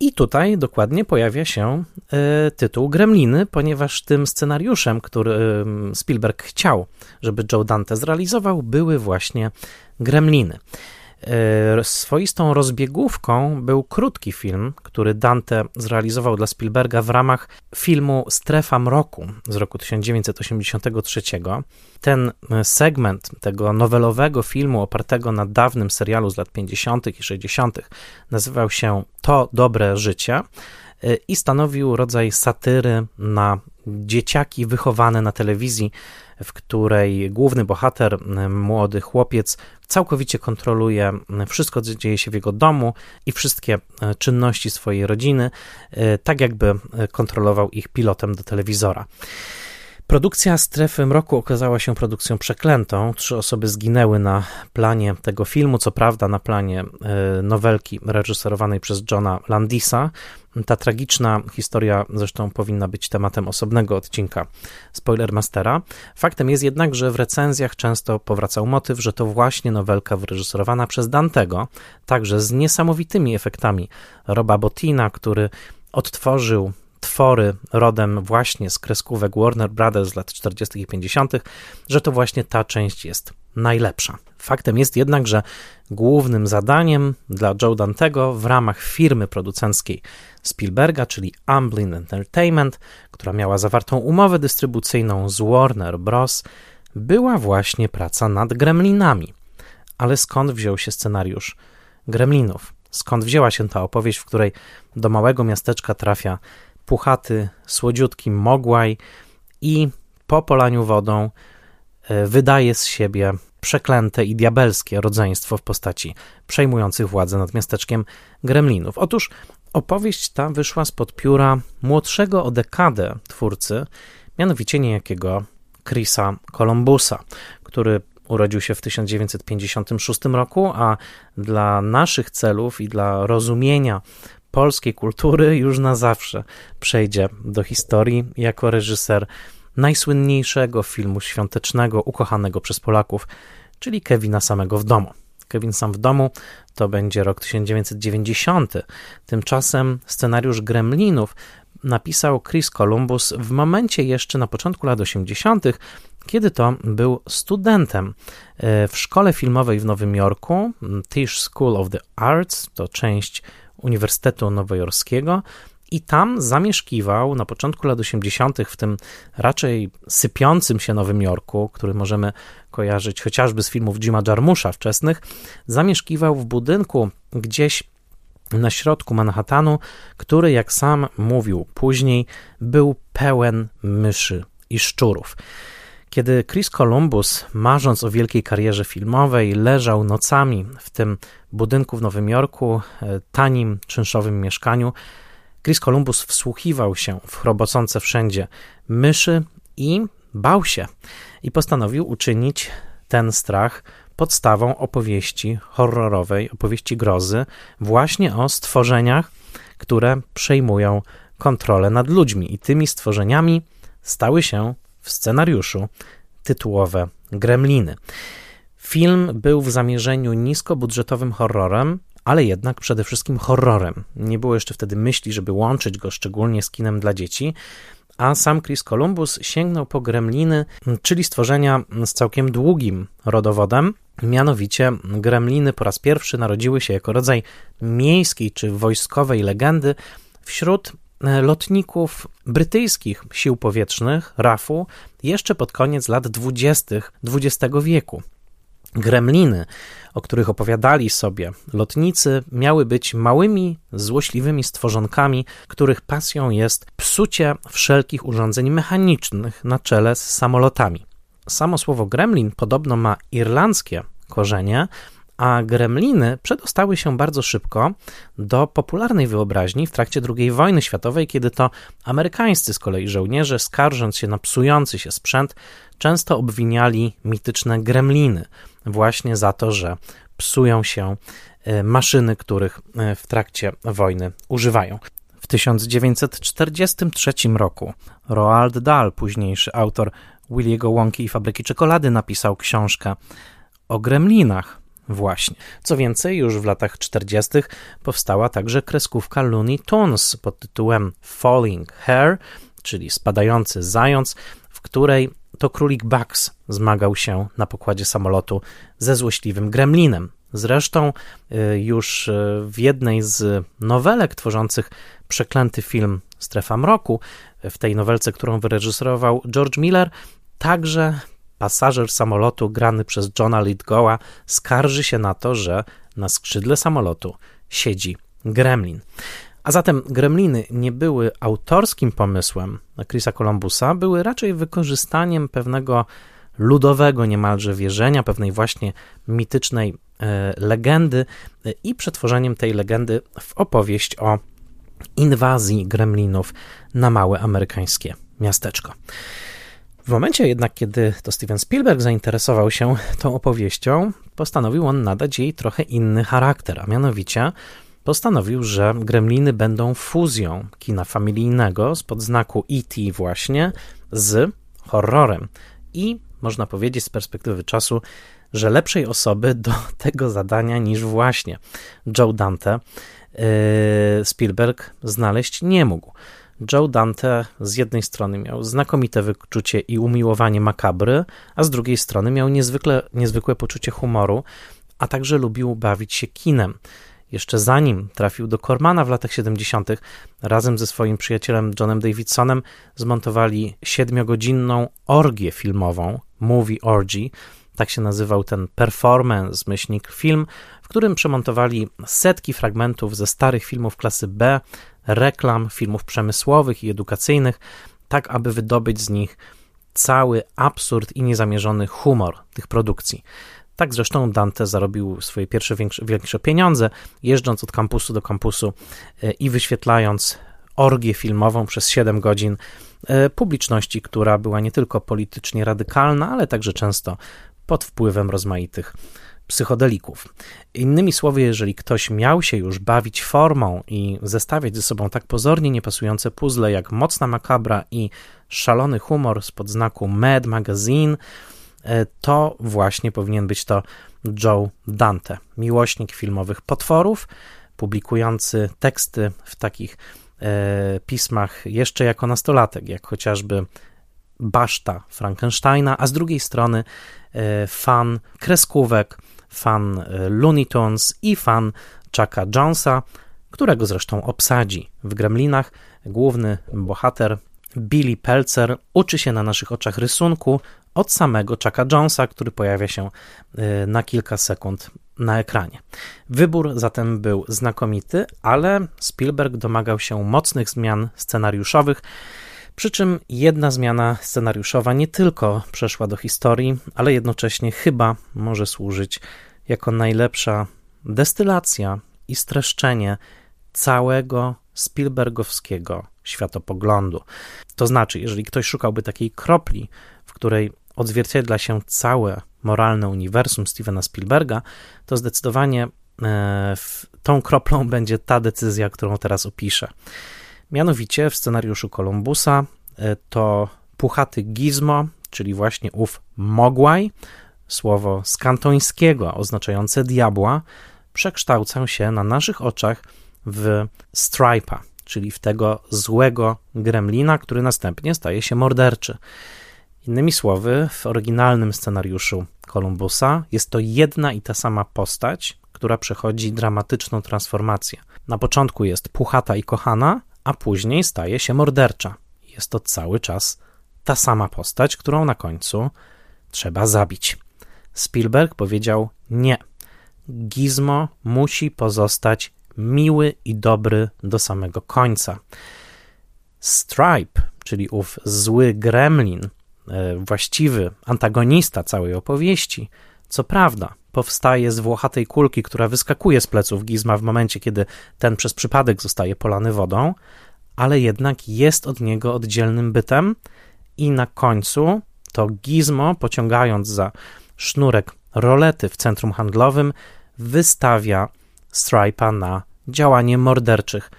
I tutaj dokładnie pojawia się y, tytuł Gremliny, ponieważ tym scenariuszem, który Spielberg chciał, żeby Joe Dante zrealizował, były właśnie Gremliny. E, swoistą rozbiegówką był krótki film, który Dante zrealizował dla Spielberga w ramach filmu Strefa Mroku z roku 1983. Ten e, segment tego nowelowego filmu opartego na dawnym serialu z lat 50. i 60. nazywał się To dobre życie e, i stanowił rodzaj satyry na dzieciaki wychowane na telewizji w której główny bohater, młody chłopiec, całkowicie kontroluje wszystko, co dzieje się w jego domu i wszystkie e, czynności swojej rodziny, e, tak jakby e, kontrolował ich pilotem do telewizora. Produkcja Strefy Mroku okazała się produkcją przeklętą. Trzy osoby zginęły na planie tego filmu, co prawda na planie e, nowelki reżyserowanej przez Johna Landisa. Ta tragiczna historia zresztą powinna być tematem osobnego odcinka Spoilermastera. Faktem jest jednak, że w recenzjach często powracał motyw, że to właśnie nowelka wyreżyserowana przez Dantego, także z niesamowitymi efektami Roba Bottina, który odtworzył twory rodem właśnie z kreskówek Warner Brothers z lat 40. i 50., że to właśnie ta część jest najlepsza. Faktem jest jednak, że głównym zadaniem dla Joe Dantego w ramach firmy producenckiej Spielberga, czyli Amblin Entertainment, która miała zawartą umowę dystrybucyjną z Warner Bros., była właśnie praca nad Gremlinami. Ale skąd wziął się scenariusz Gremlinów? Skąd wzięła się ta opowieść, w której do małego miasteczka trafia puchaty, słodziutki mogłaj i po polaniu wodą e, wydaje z siebie przeklęte i diabelskie rodzeństwo w postaci przejmujących władzę nad miasteczkiem gremlinów. Otóż opowieść ta wyszła spod pióra młodszego o dekadę twórcy, mianowicie niejakiego Chrisa Columbusa, który urodził się w 1956 roku, a dla naszych celów i dla rozumienia polskiej kultury już na zawsze przejdzie do historii jako reżyser najsłynniejszego filmu świątecznego ukochanego przez Polaków, czyli Kevina samego w domu. Kevin sam w domu to będzie rok 1990. Tymczasem scenariusz Gremlinów napisał Chris Columbus w momencie jeszcze na początku lat 80., kiedy to był studentem e, w szkole filmowej w Nowym Jorku, Tisch School of the Arts, to część Uniwersytetu Nowojorskiego i tam zamieszkiwał na początku lat 80., w tym raczej sypiącym się Nowym Jorku, który możemy kojarzyć chociażby z filmów Jima Jarmusza wczesnych, zamieszkiwał w budynku gdzieś na środku Manhattanu, który, jak sam mówił później, był pełen myszy i szczurów. Kiedy Chris Columbus, marząc o wielkiej karierze filmowej, leżał nocami w tym budynku w Nowym Jorku, e, tanim, czynszowym mieszkaniu, Chris Columbus wsłuchiwał się w chrobocące wszędzie myszy i bał się i postanowił uczynić ten strach podstawą opowieści horrorowej, opowieści grozy, właśnie o stworzeniach, które przejmują kontrolę nad ludźmi. I tymi stworzeniami stały się w scenariuszu tytułowe Gremliny. Film był w zamierzeniu niskobudżetowym horrorem, ale jednak przede wszystkim horrorem. Nie było jeszcze wtedy myśli, żeby łączyć go szczególnie z kinem dla dzieci, a sam Chris Columbus sięgnął po gremliny, czyli stworzenia z całkiem długim rodowodem. Mianowicie gremliny po raz pierwszy narodziły się jako rodzaj miejskiej czy wojskowej legendy wśród lotników brytyjskich sił powietrznych, RAF-u, jeszcze pod koniec lat 20. XX wieku. Gremliny, o których opowiadali sobie lotnicy, miały być małymi, złośliwymi stworzonkami, których pasją jest psucie wszelkich urządzeń mechanicznych na czele z samolotami. Samo słowo gremlin podobno ma irlandzkie korzenie, a gremliny przedostały się bardzo szybko do popularnej wyobraźni w trakcie II wojny światowej, kiedy to amerykańscy z kolei żołnierze, skarżąc się na psujący się sprzęt, często obwiniali mityczne gremliny właśnie za to, że psują się e, maszyny, których e, w trakcie wojny używają. W 1943 roku Roald Dahl, późniejszy autor Williego Wonki i Fabryki Czekolady, napisał książkę o gremlinach, Właśnie. Co więcej, już w latach 40. powstała także kreskówka Looney Tunes pod tytułem Falling Hare, czyli spadający zając, w której to królik Bugs zmagał się na pokładzie samolotu ze złośliwym gremlinem. Zresztą y, już y, w jednej z nowelek tworzących przeklęty film Strefa Mroku, w tej nowelce, którą wyreżyserował George Miller, także pasażer samolotu grany przez Johna Lithgowa skarży się na to, że na skrzydle samolotu siedzi gremlin. A zatem gremliny nie były autorskim pomysłem Chrisa Columbusa, były raczej wykorzystaniem pewnego ludowego niemalże wierzenia, pewnej właśnie mitycznej e, legendy e, i przetworzeniem tej legendy w opowieść o inwazji gremlinów na małe amerykańskie miasteczko. W momencie jednak, kiedy to Steven Spielberg zainteresował się tą opowieścią, postanowił on nadać jej trochę inny charakter, a mianowicie postanowił, że Gremliny będą fuzją kina familijnego z podznaku E.T. właśnie z horrorem. I można powiedzieć z perspektywy czasu, że lepszej osoby do tego zadania niż właśnie Joe Dante yy, Spielberg znaleźć nie mógł. Joe Dante z jednej strony miał znakomite wyczucie i umiłowanie makabry, a z drugiej strony miał niezwykle, niezwykłe poczucie humoru, a także lubił bawić się kinem. Jeszcze zanim trafił do Cormana w latach 70., razem ze swoim przyjacielem Johnem Davidsonem zmontowali siedmiogodzinną orgię filmową, Movie Orgy, tak się nazywał ten performance, myślnik film, w którym przemontowali setki fragmentów ze starych filmów klasy B, reklam, filmów przemysłowych i edukacyjnych, tak aby wydobyć z nich cały absurd i niezamierzony humor tych produkcji. Tak zresztą Dante zarobił swoje pierwsze większe, większe pieniądze, jeżdżąc od kampusu do kampusu e, i wyświetlając orgię filmową przez 7 godzin e, publiczności, która była nie tylko politycznie radykalna, ale także często pod wpływem rozmaitych psychodelików. Innymi słowy, jeżeli ktoś miał się już bawić formą i zestawiać ze sobą tak pozornie niepasujące puzzle jak Mocna Makabra i szalony humor z podznaku Mad Magazine, e, to właśnie powinien być to Joe Dante, miłośnik filmowych potworów, publikujący teksty w takich e, pismach jeszcze jako nastolatek, jak chociażby Baszta Frankensteina, a z drugiej strony e, fan kreskówek, fan e, Looney Tunes i fan Chucka Jonesa, którego zresztą obsadzi w Gremlinach. Główny bohater Billy Pelzer uczy się na naszych oczach rysunku od samego Chucka Jonesa, który pojawia się e, na kilka sekund na ekranie. Wybór zatem był znakomity, ale Spielberg domagał się mocnych zmian scenariuszowych. Przy czym jedna zmiana scenariuszowa nie tylko przeszła do historii, ale jednocześnie chyba może służyć jako najlepsza destylacja i streszczenie całego Spielbergowskiego światopoglądu. To znaczy, jeżeli ktoś szukałby takiej kropli, w której odzwierciedla się całe moralne uniwersum Stevena Spielberga, to zdecydowanie e, tą kroplą będzie ta decyzja, którą teraz opiszę. Mianowicie w scenariuszu Columbusa e, to puchaty gizmo, czyli właśnie ów mogłaj, słowo z kantońskiego oznaczające diabła, przekształcał się na naszych oczach w Stripa, czyli w tego złego gremlina, który następnie staje się morderczy. Innymi słowy, w oryginalnym scenariuszu Columbusa jest to jedna i ta sama postać, która przechodzi dramatyczną transformację. Na początku jest puchata i kochana, a później staje się mordercza. Jest to cały czas ta sama postać, którą na końcu trzeba zabić. Spielberg powiedział nie. Gizmo musi pozostać miły i dobry do samego końca. Stripe, czyli ów zły gremlin, e, właściwy antagonista całej opowieści, co prawda powstaje z włochatej kulki, która wyskakuje z pleców Gizma w momencie, kiedy ten przez przypadek zostaje polany wodą, ale jednak jest od niego oddzielnym bytem i na końcu to Gizmo, pociągając za sznurek rolety w centrum handlowym, wystawia Stripa na działanie morderczych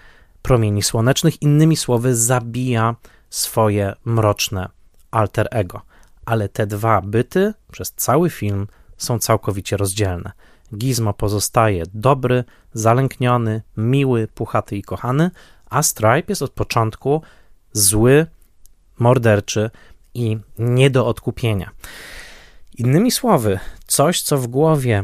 promieni słonecznych, innymi słowy, zabija swoje mroczne alter ego. Ale te dwa byty przez cały film są całkowicie rozdzielne. Gizmo pozostaje dobry, zalękniony, miły, puchaty i kochany, a Stripe jest od początku zły, morderczy i nie do odkupienia. Innymi słowy, coś, co w głowie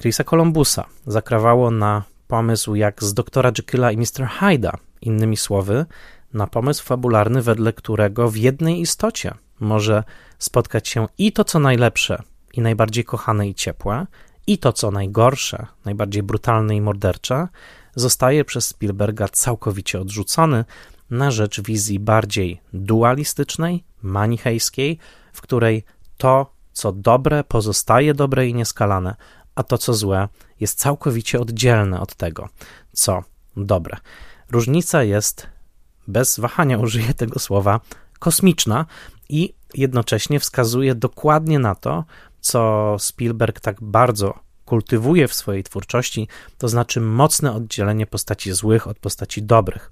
Chrisa Columbusa zakrawało na pomysł jak z doktora Jekylla i Mr. Hyda, innymi słowy, na pomysł fabularny, wedle którego w jednej istocie może spotkać się i to, co najlepsze, i najbardziej kochane i ciepłe, i to, co najgorsze, najbardziej brutalne i mordercze, zostaje przez Spielberga całkowicie odrzucony na rzecz wizji bardziej dualistycznej, manichejskiej, w której to, co dobre, pozostaje dobre i nieskalane, a to, co złe, jest całkowicie oddzielne od tego, co dobre. Różnica jest, bez wahania użyję tego słowa, kosmiczna i jednocześnie wskazuje dokładnie na to, co Spielberg tak bardzo kultywuje w swojej twórczości, to znaczy mocne oddzielenie postaci złych od postaci dobrych.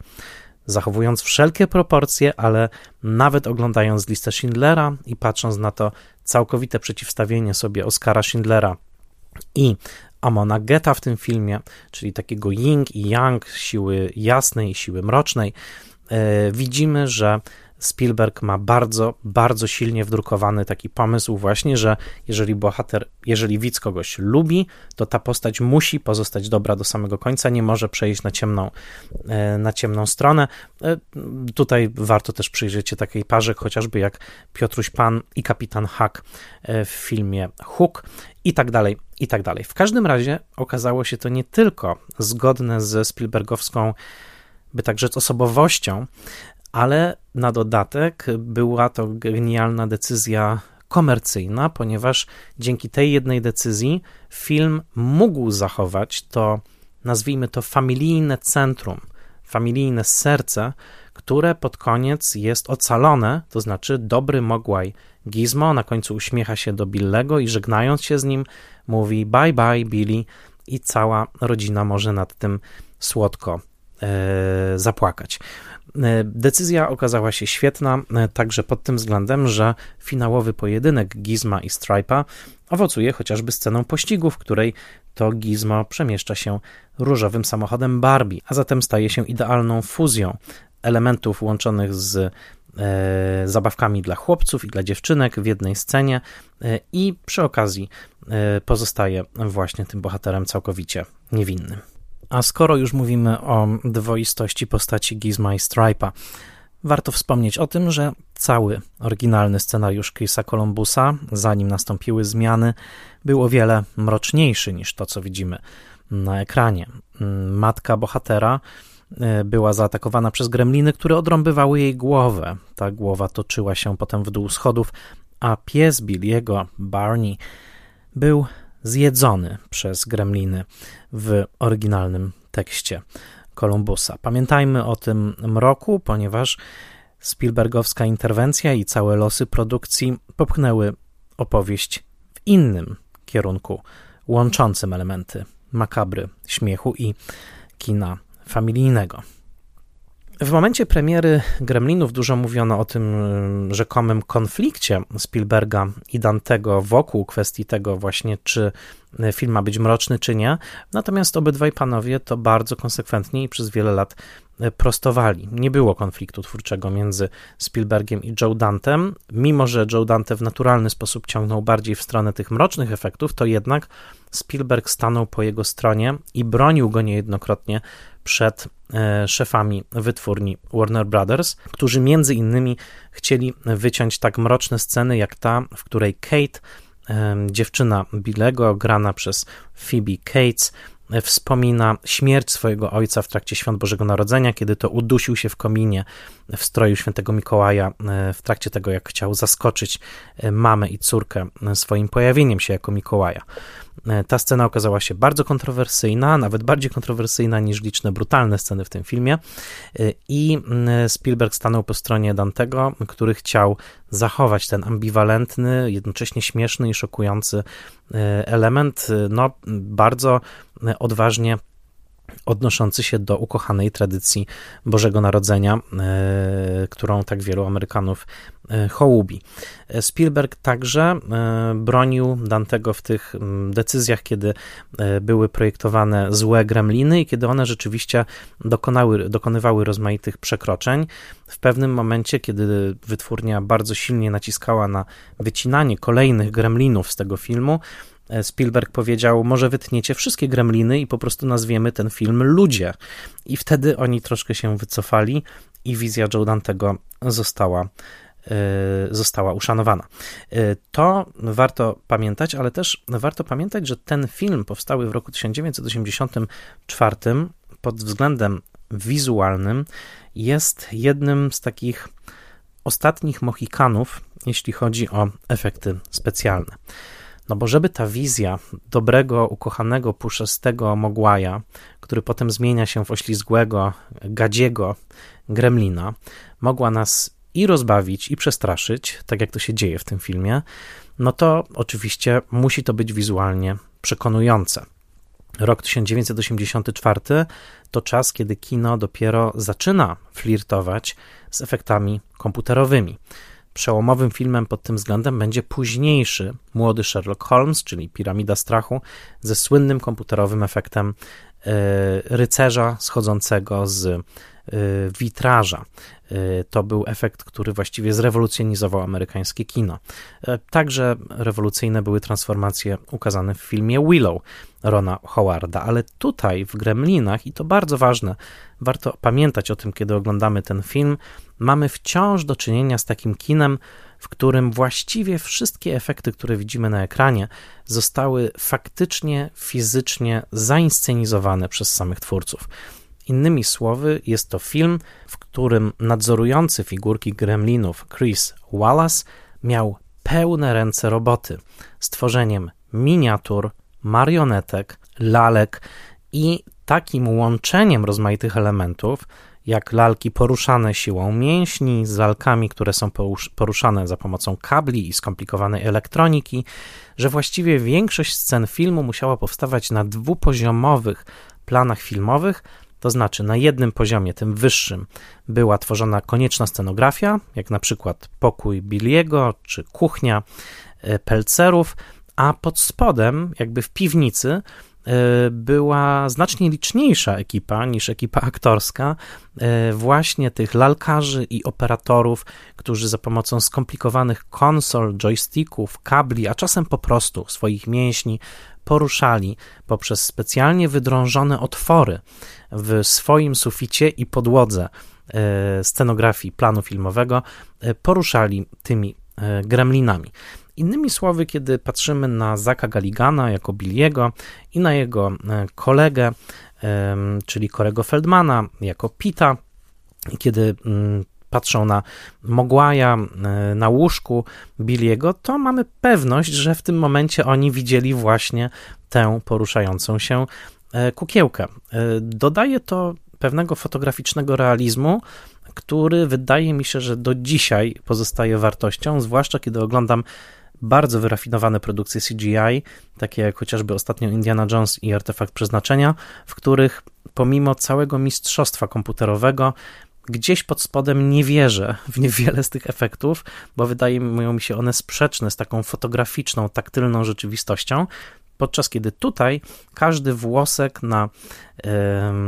Zachowując wszelkie proporcje, ale nawet oglądając listę Schindlera i patrząc na to całkowite przeciwstawienie sobie Oscara Schindlera i Amona Geta w tym filmie, czyli takiego yin i yang, siły jasnej i siły mrocznej, e, widzimy, że Spielberg ma bardzo, bardzo silnie wdrukowany taki pomysł właśnie, że jeżeli bohater, jeżeli widz kogoś lubi, to ta postać musi pozostać dobra do samego końca, nie może przejść na ciemną, e, na ciemną stronę. E, tutaj warto też przyjrzeć się takiej parze, chociażby jak Piotruś Pan i Kapitan Hack e, w filmie Hook i tak dalej, i tak dalej. W każdym razie okazało się to nie tylko zgodne ze Spielbergowską by tak rzec osobowością, ale na dodatek była to genialna decyzja komercyjna, ponieważ dzięki tej jednej decyzji film mógł zachować to, nazwijmy to, familijne centrum, familijne serce, które pod koniec jest ocalone, to znaczy dobry Mogwai Gizmo na końcu uśmiecha się do Billego i żegnając się z nim mówi bye bye Billy i cała rodzina może nad tym słodko e, zapłakać. E, decyzja okazała się świetna, e, także pod tym względem, że finałowy pojedynek Gizma i Stripa owocuje chociażby sceną pościgu, w której to Gizmo przemieszcza się różowym samochodem Barbie, a zatem staje się idealną fuzją elementów łączonych z e, zabawkami dla chłopców i dla dziewczynek w jednej scenie i przy okazji pozostaje właśnie tym bohaterem całkowicie niewinnym. A skoro już mówimy o dwoistości postaci Gizma i Stripa, warto wspomnieć o tym, że cały oryginalny scenariusz Chrisa Columbusa, zanim nastąpiły zmiany, był o wiele mroczniejszy niż to, co widzimy na ekranie. Matka bohatera e, była zaatakowana przez gremliny, które odrąbywały jej głowę. Ta głowa toczyła się potem w dół schodów, a pies Billiego, Barney, był zjedzony przez gremliny w oryginalnym tekście Kolumbusa. Pamiętajmy o tym mroku, ponieważ Spielbergowska interwencja i całe losy produkcji popchnęły opowieść w innym kierunku, łączącym elementy makabry, śmiechu i kina familijnego. W momencie premiery Gremlinów dużo mówiono o tym y, rzekomym konflikcie Spielberga i Dantego wokół kwestii tego właśnie, czy film ma być mroczny, czy nie. Natomiast obydwaj panowie to bardzo konsekwentnie i przez wiele lat y, prostowali. Nie było konfliktu twórczego między Spielbergiem i Joe Dantem. Mimo, że Joe Dante w naturalny sposób ciągnął bardziej w stronę tych mrocznych efektów, to jednak Spielberg stanął po jego stronie i bronił go niejednokrotnie przed e, szefami wytwórni Warner Brothers, którzy między innymi chcieli wyciąć tak mroczne sceny jak ta, w której Kate, e, dziewczyna Billego, grana przez Phoebe Cates, e, wspomina śmierć swojego ojca w trakcie świąt Bożego Narodzenia, kiedy to udusił się w kominie w stroju świętego Mikołaja, w trakcie tego, jak chciał zaskoczyć mamę i córkę swoim pojawieniem się jako Mikołaja. E, ta scena okazała się bardzo kontrowersyjna, nawet bardziej kontrowersyjna niż liczne brutalne sceny w tym filmie. E, I Spielberg stanął po stronie Dantego, który chciał zachować ten ambiwalentny, jednocześnie śmieszny i szokujący e, element, no bardzo odważnie odnoszący się do ukochanej tradycji Bożego Narodzenia, e, którą tak wielu Amerykanów e, hołubi. Spielberg także e, bronił Dantego w tych decyzjach, kiedy były projektowane złe gremliny i kiedy one rzeczywiście dokonały, dokonywały rozmaitych przekroczeń. W pewnym momencie, kiedy wytwórnia bardzo silnie naciskała na wycinanie kolejnych gremlinów z tego filmu, E, Spielberg powiedział: Może wytniecie wszystkie gremliny i po prostu nazwiemy ten film Ludzie. I wtedy oni troszkę się wycofali i wizja Joe Dantego została e, została uszanowana. E, to warto pamiętać, ale też warto pamiętać, że ten film powstały w roku 1984 pod względem wizualnym jest jednym z takich ostatnich mohikanów, jeśli chodzi o efekty specjalne. No bo żeby ta wizja dobrego, ukochanego, puszystego Mogłaja, który potem zmienia się w oślizgłego, gadziego gremlina, mogła nas i rozbawić, i przestraszyć, tak jak to się dzieje w tym filmie, no to oczywiście musi to być wizualnie przekonujące. Rok 1984 to czas, kiedy kino dopiero zaczyna flirtować z efektami komputerowymi. Przełomowym filmem pod tym względem będzie późniejszy młody Sherlock Holmes, czyli Piramida Strachu, ze słynnym komputerowym efektem e, rycerza schodzącego z e, witraża. E, to był efekt, który właściwie zrewolucjonizował amerykańskie kino. Także rewolucyjne były transformacje ukazane w filmie Willow Rona Howarda, ale tutaj w Gremlinach, i to bardzo ważne, warto pamiętać o tym, kiedy oglądamy ten film, mamy wciąż do czynienia z takim kinem, w którym właściwie wszystkie efekty, które widzimy na ekranie, zostały faktycznie, fizycznie zainscenizowane przez samych twórców. Innymi słowy, jest to film, w którym nadzorujący figurki gremlinów Chris Wallace miał pełne ręce roboty z tworzeniem miniatur, marionetek, lalek i takim łączeniem rozmaitych elementów, jak lalki poruszane siłą mięśni, z lalkami, które są poruszane za pomocą kabli i skomplikowanej elektroniki, że właściwie większość scen filmu musiała powstawać na dwupoziomowych planach filmowych, to znaczy na jednym poziomie, tym wyższym, była tworzona konieczna scenografia, jak na przykład pokój Billiego czy kuchnia e, Pelcerów, a pod spodem, jakby w piwnicy, E, była znacznie liczniejsza ekipa niż ekipa aktorska, e, właśnie tych lalkarzy i operatorów, którzy za pomocą skomplikowanych konsol, joysticków, kabli, a czasem po prostu swoich mięśni poruszali poprzez specjalnie wydrążone otwory w swoim suficie i podłodze e, scenografii planu filmowego, poruszali tymi gremlinami. Innymi słowy, kiedy patrzymy na Zaka Galigana jako Billiego i na jego e, kolegę, czyli Korego Feldmana jako Pita, kiedy mm, patrzą na Mogłaja e, na łóżku Billiego, to mamy pewność, że w tym momencie oni widzieli właśnie tę poruszającą się e, kukiełkę. Dodaje to pewnego fotograficznego realizmu, który wydaje mi się, że do dzisiaj pozostaje wartością, zwłaszcza kiedy oglądam bardzo wyrafinowane produkcje CGI, takie jak chociażby ostatnio Indiana Jones i Artefakt Przeznaczenia, w których pomimo całego mistrzostwa komputerowego gdzieś pod spodem nie wierzę w niewiele z tych efektów, bo wydaje mi się one sprzeczne z taką fotograficzną, taktylną rzeczywistością, podczas kiedy tutaj każdy włosek na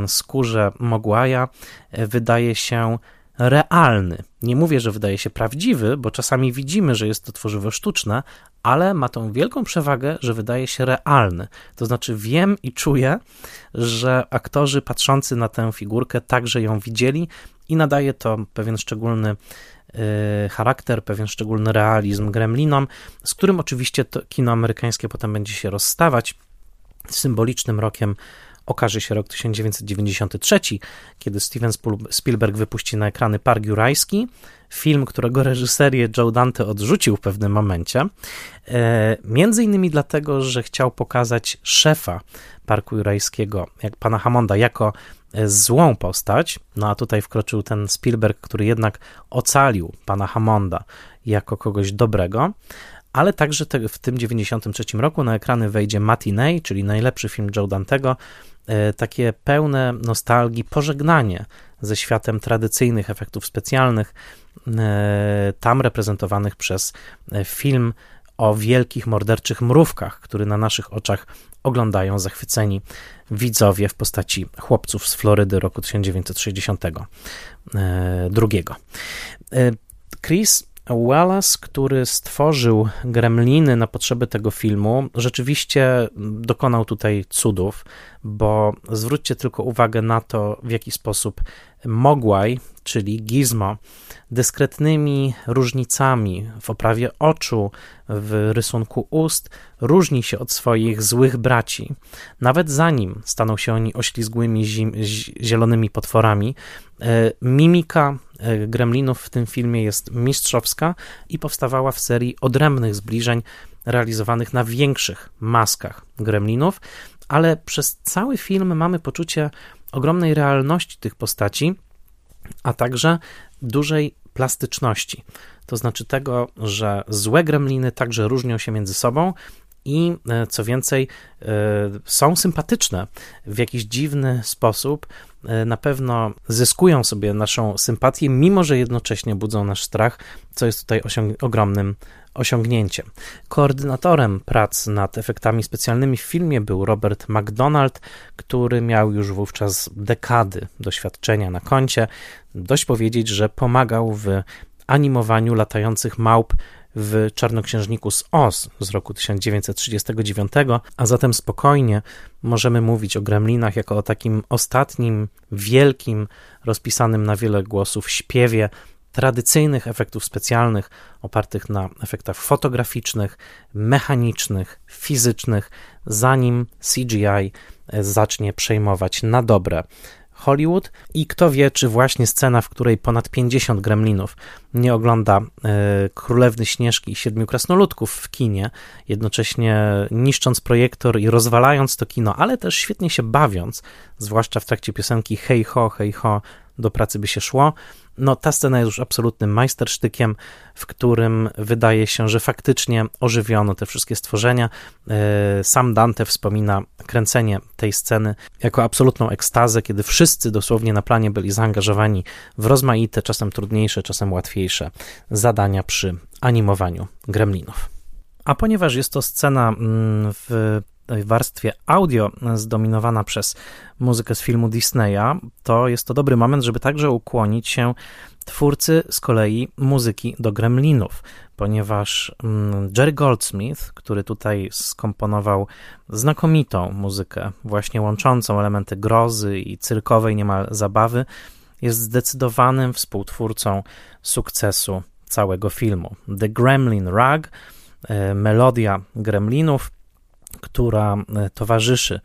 skórze Mogłaja e, wydaje się realny. Nie mówię, że wydaje się prawdziwy, bo czasami widzimy, że jest to tworzywo sztuczne, ale ma tą wielką przewagę, że wydaje się realny. To znaczy, wiem i czuję, że aktorzy patrzący na tę figurkę także ją widzieli i nadaje to pewien szczególny y, charakter, pewien szczególny realizm gremlinom, z którym oczywiście kino amerykańskie potem będzie się rozstawać. Symbolicznym rokiem okaże się rok 1993, kiedy Steven Spielberg wypuści na ekrany Park Jurajski, film, którego reżyserię Joe Dante odrzucił w pewnym momencie, e, między innymi dlatego, że chciał pokazać szefa Parku Jurajskiego, jak pana Hammonda, jako e, złą postać, no a tutaj wkroczył ten Spielberg, który jednak ocalił pana Hammonda jako kogoś dobrego, ale także te, w tym 93 roku na ekrany wejdzie Matinee, czyli najlepszy film Joe Dantego, E, takie pełne nostalgii pożegnanie ze światem tradycyjnych efektów specjalnych, tam reprezentowanych przez e, film o wielkich morderczych mrówkach, który na naszych oczach oglądają zachwyceni widzowie w postaci chłopców z Florydy roku 1962. Chris Wallace, który stworzył gremliny na potrzeby tego filmu, rzeczywiście dokonał tutaj cudów, bo zwróćcie tylko uwagę na to, w jaki sposób Mogwai, czyli Gizmo, dyskretnymi różnicami w oprawie oczu, w rysunku ust, różni się od swoich złych braci. Nawet zanim staną się oni oślizgłymi zielonymi potworami, e, mimika e, gremlinów w tym filmie jest mistrzowska i powstawała w serii odrębnych zbliżeń realizowanych na większych maskach gremlinów, ale przez cały film mamy poczucie ogromnej realności tych postaci, a także dużej plastyczności. To znaczy tego, że złe gremliny także różnią się między sobą i e, co więcej, e, są sympatyczne w jakiś dziwny sposób. E, na pewno zyskują sobie naszą sympatię, mimo że jednocześnie budzą nasz strach, co jest tutaj osiąg ogromnym osiągnięciem. Koordynatorem prac nad efektami specjalnymi w filmie był Robert McDonald, który miał już wówczas dekady doświadczenia na koncie. Dość powiedzieć, że pomagał w animowaniu latających małp w Czarnoksiężniku z Oz z roku 1939, a zatem spokojnie możemy mówić o gremlinach jako o takim ostatnim, wielkim, rozpisanym na wiele głosów śpiewie tradycyjnych efektów specjalnych opartych na efektach fotograficznych, mechanicznych, fizycznych, zanim CGI zacznie przejmować na dobre Hollywood i kto wie, czy właśnie scena, w której ponad 50 gremlinów nie ogląda e, Królewny Śnieżki i Siedmiu Krasnoludków w kinie, jednocześnie niszcząc projektor i rozwalając to kino, ale też świetnie się bawiąc, zwłaszcza w trakcie piosenki hej ho, hej ho, do pracy by się szło, no ta scena jest już absolutnym majstersztykiem, w którym wydaje się, że faktycznie ożywiono te wszystkie stworzenia. E, sam Dante wspomina kręcenie tej sceny jako absolutną ekstazę, kiedy wszyscy dosłownie na planie byli zaangażowani w rozmaite, czasem trudniejsze, czasem łatwiejsze zadania przy animowaniu gremlinów. A ponieważ jest to scena mm, warstwie audio zdominowana przez muzykę z filmu Disneya, to jest to dobry moment, żeby także ukłonić się twórcy z kolei muzyki do Gremlinów, ponieważ mm, Jerry Goldsmith, który tutaj skomponował znakomitą muzykę, właśnie łączącą elementy grozy i cyrkowej niemal zabawy, jest zdecydowanym współtwórcą sukcesu całego filmu. The Gremlin Rag, e, melodia gremlinów, która e, towarzyszy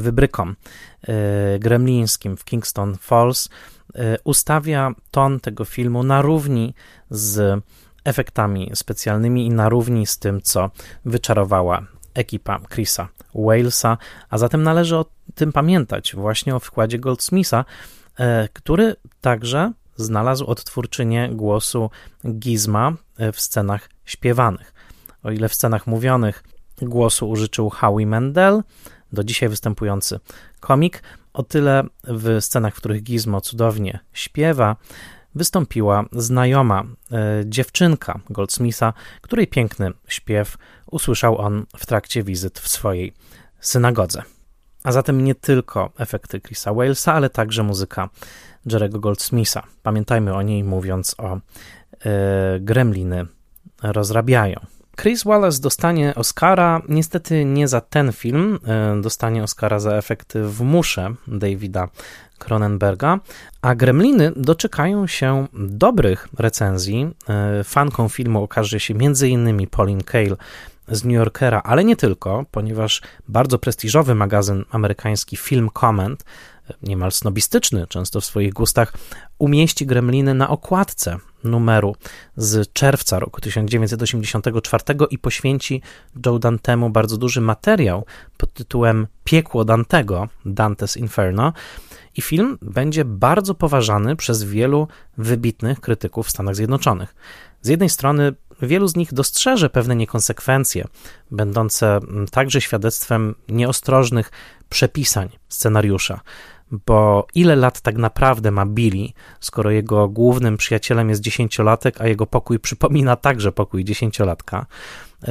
wybrykom e, gremlińskim w Kingston Falls, e, ustawia ton tego filmu na równi z efektami specjalnymi i na równi z tym, co wyczarowała ekipa Chrisa Walesa, a zatem należy o tym pamiętać, właśnie o wkładzie Goldsmitha, który także znalazł odtwórczynię głosu Gizma w scenach śpiewanych. O ile w scenach mówionych Głosu użyczył Howie Mendel, do dzisiaj występujący komik. O tyle w scenach, w których Gizmo cudownie śpiewa, wystąpiła znajoma e, dziewczynka Goldsmitha, której piękny śpiew usłyszał on w trakcie wizyt w swojej synagodze. A zatem nie tylko efekty Chrisa Walesa, ale także muzyka Jerego Goldsmitha. Pamiętajmy o niej mówiąc o e, gremliny rozrabiają. Chris Wallace dostanie Oscara, niestety nie za ten film, e, dostanie Oscara za efekty w musze Davida Cronenberga, a Gremliny doczekają się dobrych recenzji. E, fanką filmu okaże się m.in. Pauline Kael z New Yorkera, ale nie tylko, ponieważ bardzo prestiżowy magazyn amerykański Film Comment niemal snobistyczny, często w swoich gustach, umieści gremliny na okładce numeru z czerwca roku 1984 i poświęci Joe Dantemu bardzo duży materiał pod tytułem Piekło Dantego, Dante's Inferno. I film będzie bardzo poważany przez wielu wybitnych krytyków w Stanach Zjednoczonych. Z jednej strony wielu z nich dostrzeże pewne niekonsekwencje, będące także świadectwem nieostrożnych przepisań scenariusza bo ile lat tak naprawdę ma Billy, skoro jego głównym przyjacielem jest dziesięciolatek, a jego pokój przypomina także pokój dziesięciolatka?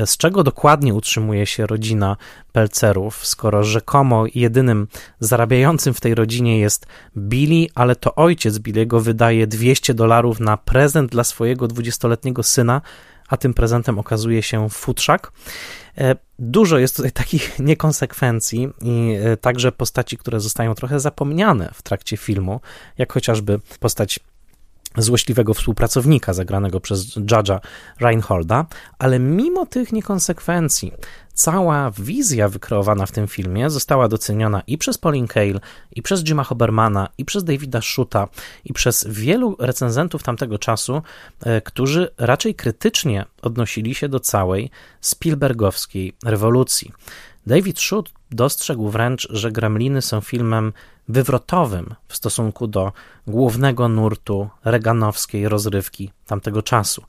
Z czego dokładnie utrzymuje się rodzina Pelcerów, skoro rzekomo jedynym zarabiającym w tej rodzinie jest Billy, ale to ojciec Billy'ego wydaje 200 dolarów na prezent dla swojego dwudziestoletniego syna, a tym prezentem okazuje się futrzak. E, dużo jest tutaj takich niekonsekwencji i e, także postaci, które zostają trochę zapomniane w trakcie filmu, jak chociażby postać złośliwego współpracownika zagranego przez Judge'a Reinholda, ale mimo tych niekonsekwencji cała wizja wykreowana w tym filmie została doceniona i przez Pauline Kael, i przez Jima Hobermana, i przez Davida Schuta, i przez wielu recenzentów tamtego czasu, e, którzy raczej krytycznie odnosili się do całej Spielbergowskiej rewolucji. David Schutt dostrzegł wręcz, że Gremliny są filmem wywrotowym w stosunku do głównego nurtu reganowskiej rozrywki tamtego czasu.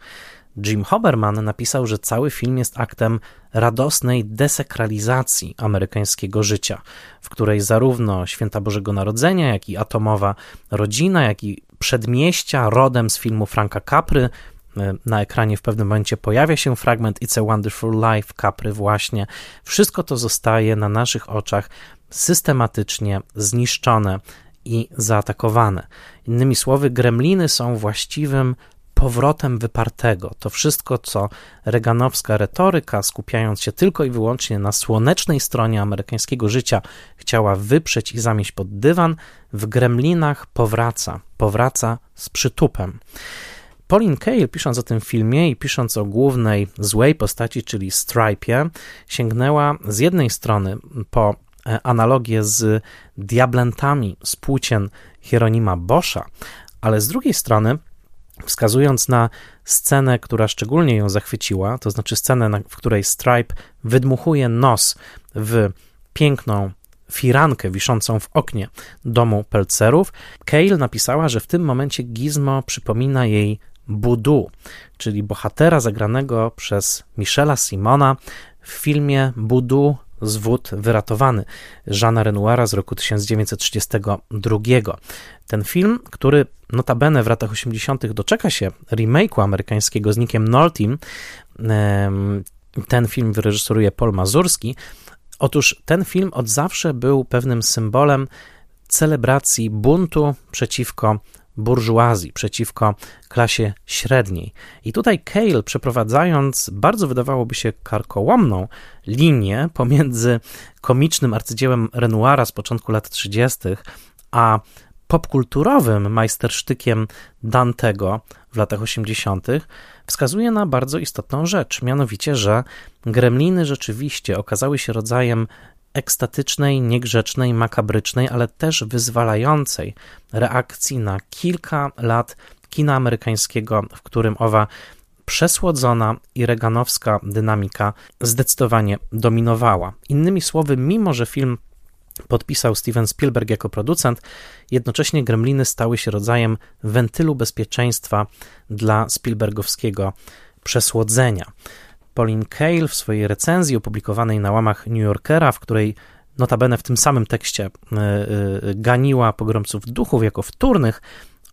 Jim Hoberman napisał, że cały film jest aktem radosnej desekralizacji amerykańskiego życia, w której zarówno Święta Bożego Narodzenia, jak i atomowa rodzina, jak i przedmieścia rodem z filmu Franka Capry e, na ekranie w pewnym momencie pojawia się fragment It's a Wonderful Life Capry właśnie. Wszystko to zostaje na naszych oczach systematycznie zniszczone i zaatakowane. Innymi słowy, gremliny są właściwym powrotem wypartego. To wszystko, co reganowska retoryka, skupiając się tylko i wyłącznie na słonecznej stronie amerykańskiego życia, chciała wyprzeć i zamieść pod dywan, w gremlinach powraca, powraca z przytupem. Pauline Kael, pisząc o tym filmie i pisząc o głównej złej postaci, czyli Stripe'ie, sięgnęła z jednej strony po e, analogię z diablentami z płócien Hieronima Boscha, ale z drugiej strony wskazując na scenę, która szczególnie ją zachwyciła, to znaczy scenę, w której Stripe wydmuchuje nos w piękną firankę wiszącą w oknie domu Pelcerów, Kale napisała, że w tym momencie Gizmo przypomina jej Budu, czyli bohatera zagranego przez Michela Simona w filmie Budu Zwód wyratowany Jeana Renoira z roku 1932. Ten film, który notabene w latach 80. doczeka się remake'u amerykańskiego z Nickiem Noltim, ten film wyreżyseruje Paul Mazurski. Otóż ten film od zawsze był pewnym symbolem celebracji buntu przeciwko burżuazji, przeciwko klasie średniej. I tutaj Cale, przeprowadzając bardzo wydawałoby się karkołomną linię pomiędzy komicznym arcydziełem Renoira z początku lat 30., a popkulturowym majstersztykiem Dantego w latach 80., wskazuje na bardzo istotną rzecz, mianowicie, że gremliny rzeczywiście okazały się rodzajem ekstatycznej, niegrzecznej, makabrycznej, ale też wyzwalającej reakcji na kilka lat kina amerykańskiego, w którym owa przesłodzona i reganowska dynamika zdecydowanie dominowała. Innymi słowy, mimo że film podpisał Steven Spielberg jako producent, jednocześnie Gremliny stały się rodzajem wentylu bezpieczeństwa dla Spielbergowskiego przesłodzenia. Pauline Kael w swojej recenzji opublikowanej na łamach New Yorkera, w której notabene w tym samym tekście e, e, ganiła pogromców duchów jako wtórnych,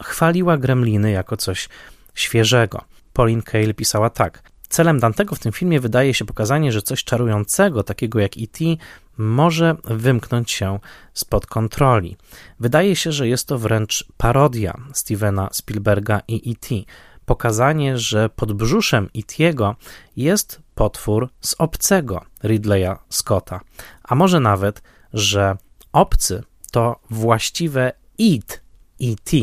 chwaliła gremliny jako coś świeżego. Pauline Kael pisała tak. Celem Dantego w tym filmie wydaje się pokazanie, że coś czarującego, takiego jak E.T., może wymknąć się spod kontroli. Wydaje się, że jest to wręcz parodia Stevena Spielberga i E.T pokazanie, że pod brzuszem Itiego jest potwór z obcego Ridleya Scotta, a może nawet, że obcy to właściwe id, E.T.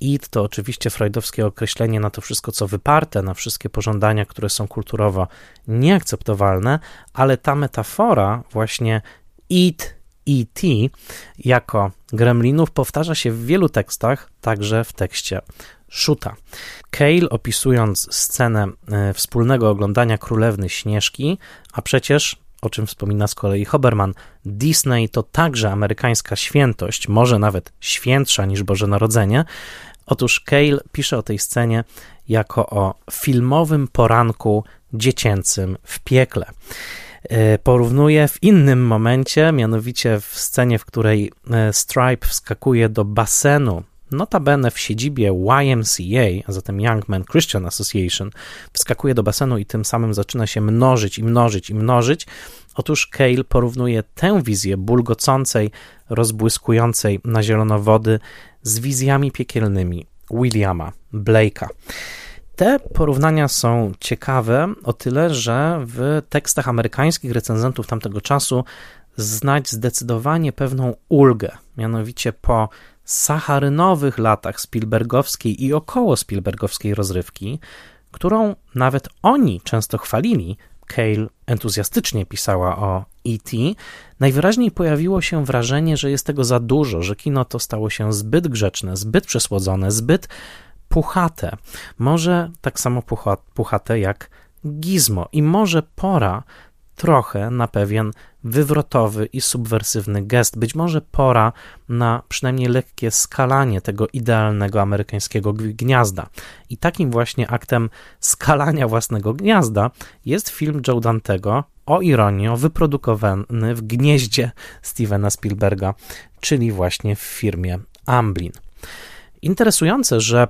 Id to oczywiście freudowskie określenie na to wszystko, co wyparte, na wszystkie pożądania, które są kulturowo nieakceptowalne, ale ta metafora właśnie id, E.T. jako gremlinów powtarza się w wielu tekstach, także w tekście Szuta. Cale opisując scenę e, wspólnego oglądania Królewny Śnieżki, a przecież o czym wspomina z kolei Hoberman, Disney to także amerykańska świętość, może nawet świętsza niż Boże Narodzenie. Otóż Cale pisze o tej scenie jako o filmowym poranku dziecięcym w piekle. E, porównuje w innym momencie, mianowicie w scenie, w której e, Stripe wskakuje do basenu notabene w siedzibie YMCA, a zatem Young Men Christian Association, wskakuje do basenu i tym samym zaczyna się mnożyć i mnożyć i mnożyć. Otóż Cale porównuje tę wizję bulgocącej, rozbłyskującej na zielono wody z wizjami piekielnymi Williama Blake'a. Te porównania są ciekawe o tyle, że w tekstach amerykańskich recenzentów tamtego czasu znać zdecydowanie pewną ulgę, mianowicie po sacharynowych latach Spielbergowskiej i około Spielbergowskiej rozrywki, którą nawet oni często chwalili, Cale entuzjastycznie pisała o E.T., najwyraźniej pojawiło się wrażenie, że jest tego za dużo, że kino to stało się zbyt grzeczne, zbyt przesłodzone, zbyt puchate. Może tak samo puchate jak Gizmo i może pora trochę na pewien wywrotowy i subwersywny gest. Być może pora na przynajmniej lekkie skalanie tego idealnego amerykańskiego gniazda. I takim właśnie aktem skalania własnego gniazda jest film Joe Dantego, o ironię, wyprodukowany w gnieździe Stevena Spielberga, czyli właśnie w firmie Amblin. Interesujące, że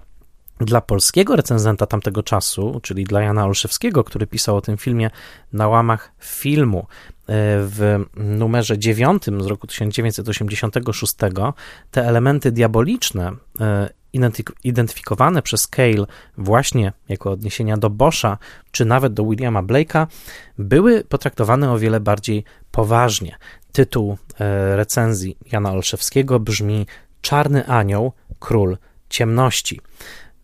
dla polskiego recenzenta tamtego czasu, czyli dla Jana Olszewskiego, który pisał o tym filmie na łamach filmu e, w numerze 9 z roku 1986, te elementy diaboliczne e, identyfikowane przez Cale właśnie jako odniesienia do Boscha, czy nawet do Williama Blake'a, były potraktowane o wiele bardziej poważnie. Tytuł e, recenzji Jana Olszewskiego brzmi Czarny Anioł, Król Ciemności.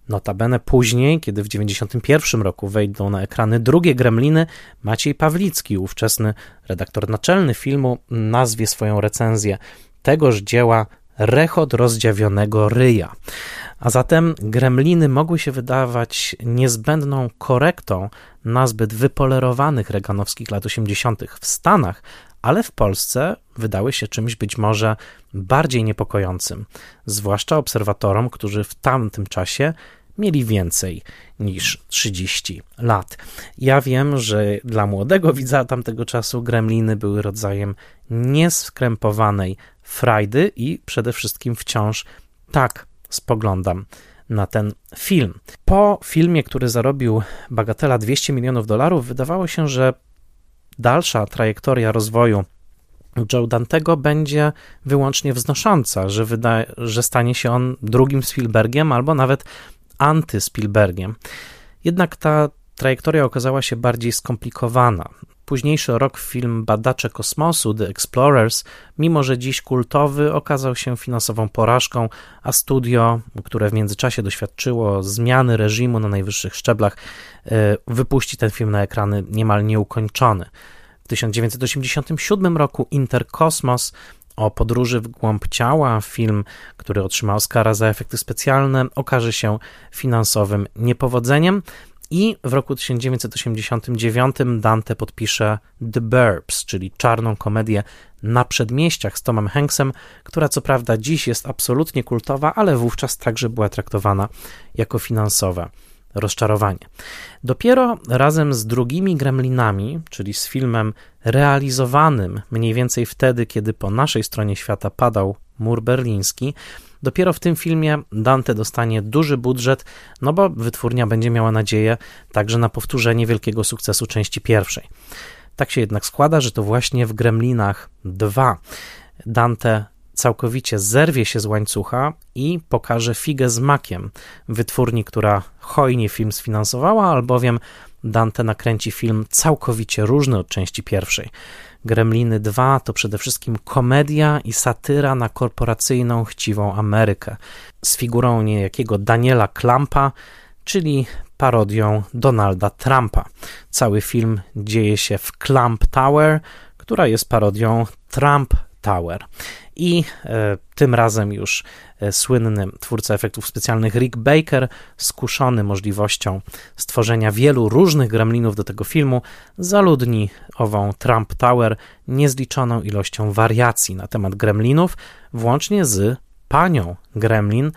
Notabene później, kiedy w 1991 roku wejdą na ekrany drugie Gremliny, Maciej Pawlicki, ówczesny redaktor naczelny filmu, nazwie swoją recenzję tegoż dzieła rechot rozdziawionego ryja. A zatem gremliny mogły się wydawać niezbędną korektą nazbyt wypolerowanych reganowskich lat 80. w Stanach, ale w Polsce wydały się czymś być może bardziej niepokojącym, zwłaszcza obserwatorom, którzy w tamtym czasie mieli więcej niż 30 lat. Ja wiem, że dla młodego widza tamtego czasu gremliny były rodzajem nieskrępowanej frajdy i przede wszystkim wciąż tak spoglądam na ten film. Po filmie, który zarobił bagatela 200 milionów dolarów, wydawało się, że dalsza trajektoria rozwoju Joe Dantego będzie wyłącznie wznosząca, że, wyda, że stanie się on drugim Spielbergiem albo nawet anty-Spielbergiem. Jednak ta trajektoria okazała się bardziej skomplikowana. Późniejszy rok film Badacze Kosmosu, The Explorers, mimo że dziś kultowy, okazał się finansową porażką, a studio, które w międzyczasie doświadczyło zmiany reżimu na najwyższych szczeblach, e, wypuści ten film na ekrany niemal nieukończony. W 1987 roku Interkosmos o podróży w głąb ciała, film, który otrzymał Oscara za efekty specjalne, okaże się finansowym niepowodzeniem. I w roku 1989 Dante podpisze The Burbs, czyli czarną komedię na przedmieściach z Tomem Hanksem, która co prawda dziś jest absolutnie kultowa, ale wówczas także była traktowana jako finansowa rozczarowanie. Dopiero razem z drugimi gremlinami, czyli z filmem realizowanym mniej więcej wtedy, kiedy po naszej stronie świata padał mur berliński, dopiero w tym filmie Dante dostanie duży budżet, no bo wytwórnia będzie miała nadzieję także na powtórzenie wielkiego sukcesu części pierwszej. Tak się jednak składa, że to właśnie w Gremlinach 2 Dante całkowicie zerwie się z łańcucha i pokaże figę z makiem wytwórni, która hojnie film sfinansowała, albowiem Dante nakręci film całkowicie różny od części pierwszej. Gremliny 2 to przede wszystkim komedia i satyra na korporacyjną, chciwą Amerykę z figurą niejakiego Daniela Klampa, czyli parodią Donalda Trumpa. Cały film dzieje się w Clamp Tower, która jest parodią Trump Tower. I e, tym razem już e, słynny twórca efektów specjalnych Rick Baker, skuszony możliwością stworzenia wielu różnych gremlinów do tego filmu, zaludni ową Trump Tower niezliczoną ilością wariacji na temat gremlinów, włącznie z panią gremlin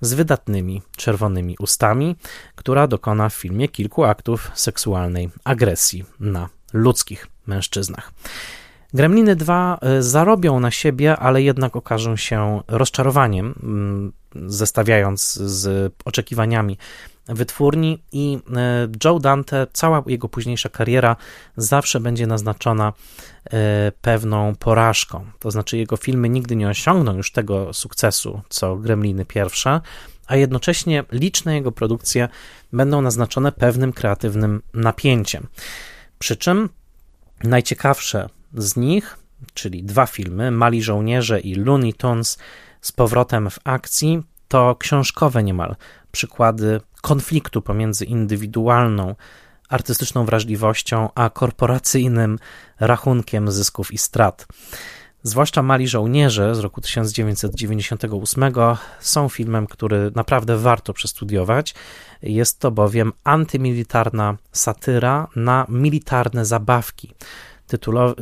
z wydatnymi czerwonymi ustami, która dokona w filmie kilku aktów seksualnej agresji na ludzkich mężczyznach. Gremliny 2 e, zarobią na siebie, ale jednak okażą się rozczarowaniem, mm, zestawiając z oczekiwaniami wytwórni i e, Joe Dante, cała jego późniejsza kariera zawsze będzie naznaczona e, pewną porażką. To znaczy jego filmy nigdy nie osiągną już tego sukcesu, co Gremliny pierwsze, a jednocześnie liczne jego produkcje będą naznaczone pewnym kreatywnym napięciem. Przy czym najciekawsze z nich, czyli dwa filmy, Mali Żołnierze i Looney Tunes z powrotem w akcji, to książkowe niemal przykłady konfliktu pomiędzy indywidualną, artystyczną wrażliwością, a korporacyjnym rachunkiem zysków i strat. Zwłaszcza Mali Żołnierze z roku 1998 są filmem, który naprawdę warto przestudiować. Jest to bowiem antymilitarna satyra na militarne zabawki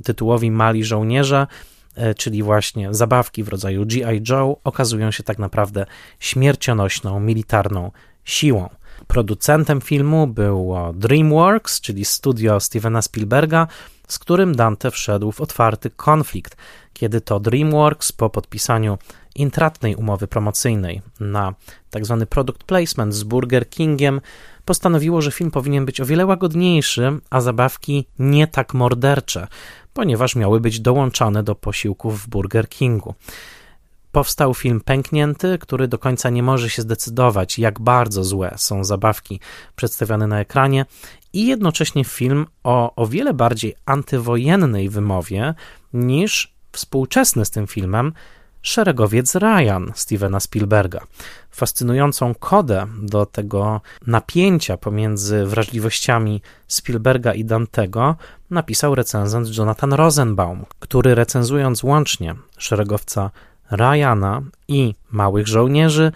tytułowi Mali Żołnierze, e, czyli właśnie zabawki w rodzaju G.I. Joe, okazują się tak naprawdę śmiercionośną, militarną siłą. Producentem filmu było DreamWorks, czyli studio Stevena Spielberga, z którym Dante wszedł w otwarty konflikt, kiedy to DreamWorks po podpisaniu intratnej umowy promocyjnej na tzw. Tak product placement z Burger Kingiem postanowiło, że film powinien być o wiele łagodniejszy, a zabawki nie tak mordercze, ponieważ miały być dołączane do posiłków w Burger Kingu. Powstał film Pęknięty, który do końca nie może się zdecydować, jak bardzo złe są zabawki przedstawiane na ekranie, i jednocześnie film o o wiele bardziej antywojennej wymowie niż współczesny z tym filmem Szeregowiec Ryan Stevena Spielberga. Fascynującą kodę do tego napięcia pomiędzy wrażliwościami Spielberga i Dantego napisał recenzent Jonathan Rosenbaum, który recenzując łącznie Szeregowca Ryana i Małych Żołnierzy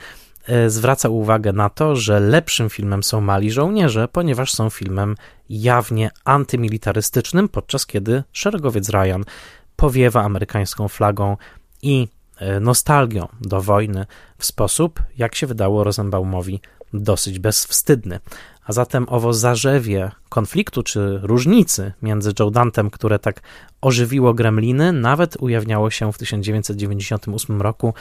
e, zwraca uwagę na to, że lepszym filmem są Mali Żołnierze, ponieważ są filmem jawnie antymilitarystycznym, podczas kiedy Szeregowiec Ryan powiewa amerykańską flagą i nostalgią do wojny w sposób, jak się wydało Rosenbaumowi, dosyć bezwstydny. A zatem owo zarzewie konfliktu czy różnicy między Joe Dantem, które tak ożywiło Gremliny, nawet ujawniało się w 1998 roku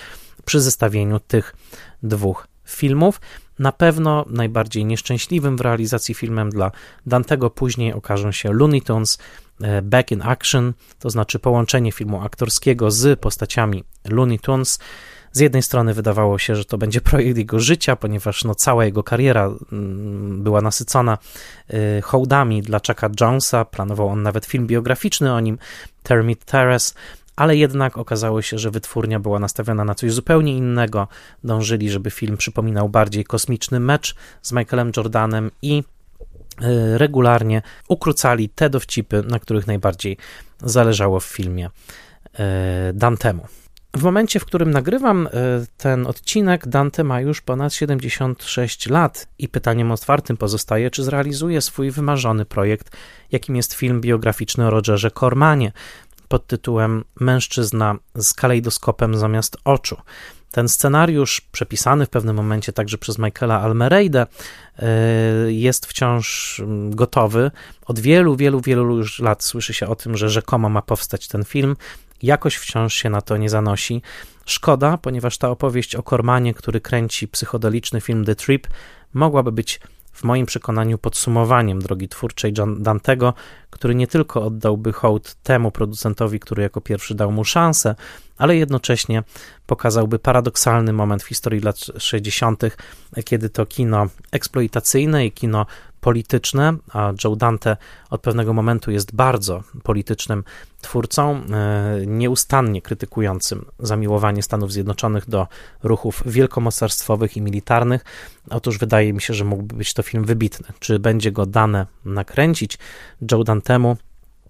przy zestawieniu tych dwóch filmów. Na pewno najbardziej nieszczęśliwym w realizacji filmem dla Dantego później okażą się Looney Tunes e, Back in Action, to znaczy połączenie filmu aktorskiego z postaciami Looney Tunes. Z jednej strony wydawało się, że to będzie projekt jego życia, ponieważ no, cała jego kariera mm, była nasycona e, hołdami dla Chucka Jonesa. Planował on nawet film biograficzny o nim, Termit Terrace ale jednak okazało się, że wytwórnia była nastawiona na coś zupełnie innego. Dążyli, żeby film przypominał bardziej kosmiczny mecz z Michaelem Jordanem i e, regularnie ukrócali te dowcipy, na których najbardziej zależało w filmie e, Dantemu. W momencie, w którym nagrywam e, ten odcinek, Dante ma już ponad 76 lat i pytaniem otwartym pozostaje, czy zrealizuje swój wymarzony projekt, jakim jest film biograficzny o Rogerze Cormanie, pod tytułem Mężczyzna z kalejdoskopem zamiast oczu. Ten scenariusz, przepisany w pewnym momencie także przez Michaela Almereyda, e, jest wciąż mm, gotowy. Od wielu, wielu, wielu już lat słyszy się o tym, że rzekomo ma powstać ten film. Jakoś wciąż się na to nie zanosi. Szkoda, ponieważ ta opowieść o Kormanie, który kręci psychodeliczny film The Trip, mogłaby być w moim przekonaniu podsumowaniem drogi twórczej Dantego, który nie tylko oddałby hołd temu producentowi, który jako pierwszy dał mu szansę, ale jednocześnie pokazałby paradoksalny moment w historii lat 60., kiedy to kino eksploitacyjne i kino polityczne, a Joe Dante od pewnego momentu jest bardzo politycznym twórcą, e, nieustannie krytykującym zamiłowanie Stanów Zjednoczonych do ruchów wielkomocarstwowych i militarnych. Otóż wydaje mi się, że mógłby być to film wybitny. Czy będzie go dane nakręcić Joe Dantemu?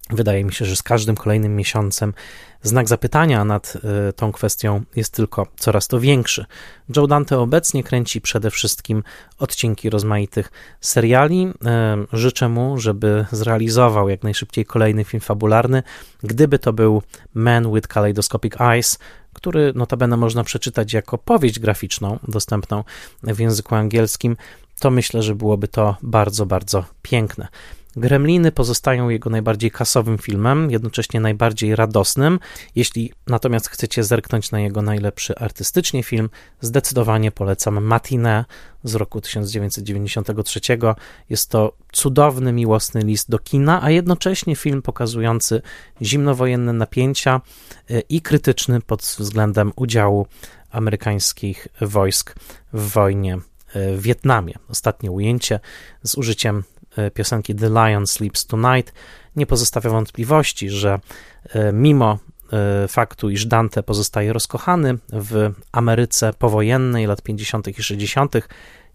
Wydaje mi się, że z każdym kolejnym miesiącem znak zapytania nad y, tą kwestią jest tylko coraz to większy. Joe Dante obecnie kręci przede wszystkim odcinki rozmaitych seriali. Y, życzę mu, żeby zrealizował jak najszybciej kolejny film fabularny. Gdyby to był Man with Kaleidoscopic Eyes, który notabene można przeczytać jako powieść graficzną dostępną w języku angielskim, to myślę, że byłoby to bardzo, bardzo piękne. Gremliny pozostają jego najbardziej kasowym filmem, jednocześnie najbardziej radosnym. Jeśli natomiast chcecie zerknąć na jego najlepszy artystycznie film, zdecydowanie polecam Matinee z roku 1993. Jest to cudowny, miłosny list do kina, a jednocześnie film pokazujący zimnowojenne napięcia e, i krytyczny pod względem udziału amerykańskich wojsk w wojnie e, w Wietnamie. Ostatnie ujęcie z użyciem piosenki The Lion Sleeps Tonight nie pozostawia wątpliwości, że e, mimo e, faktu, iż Dante pozostaje rozkochany w Ameryce powojennej lat 50. i 60.,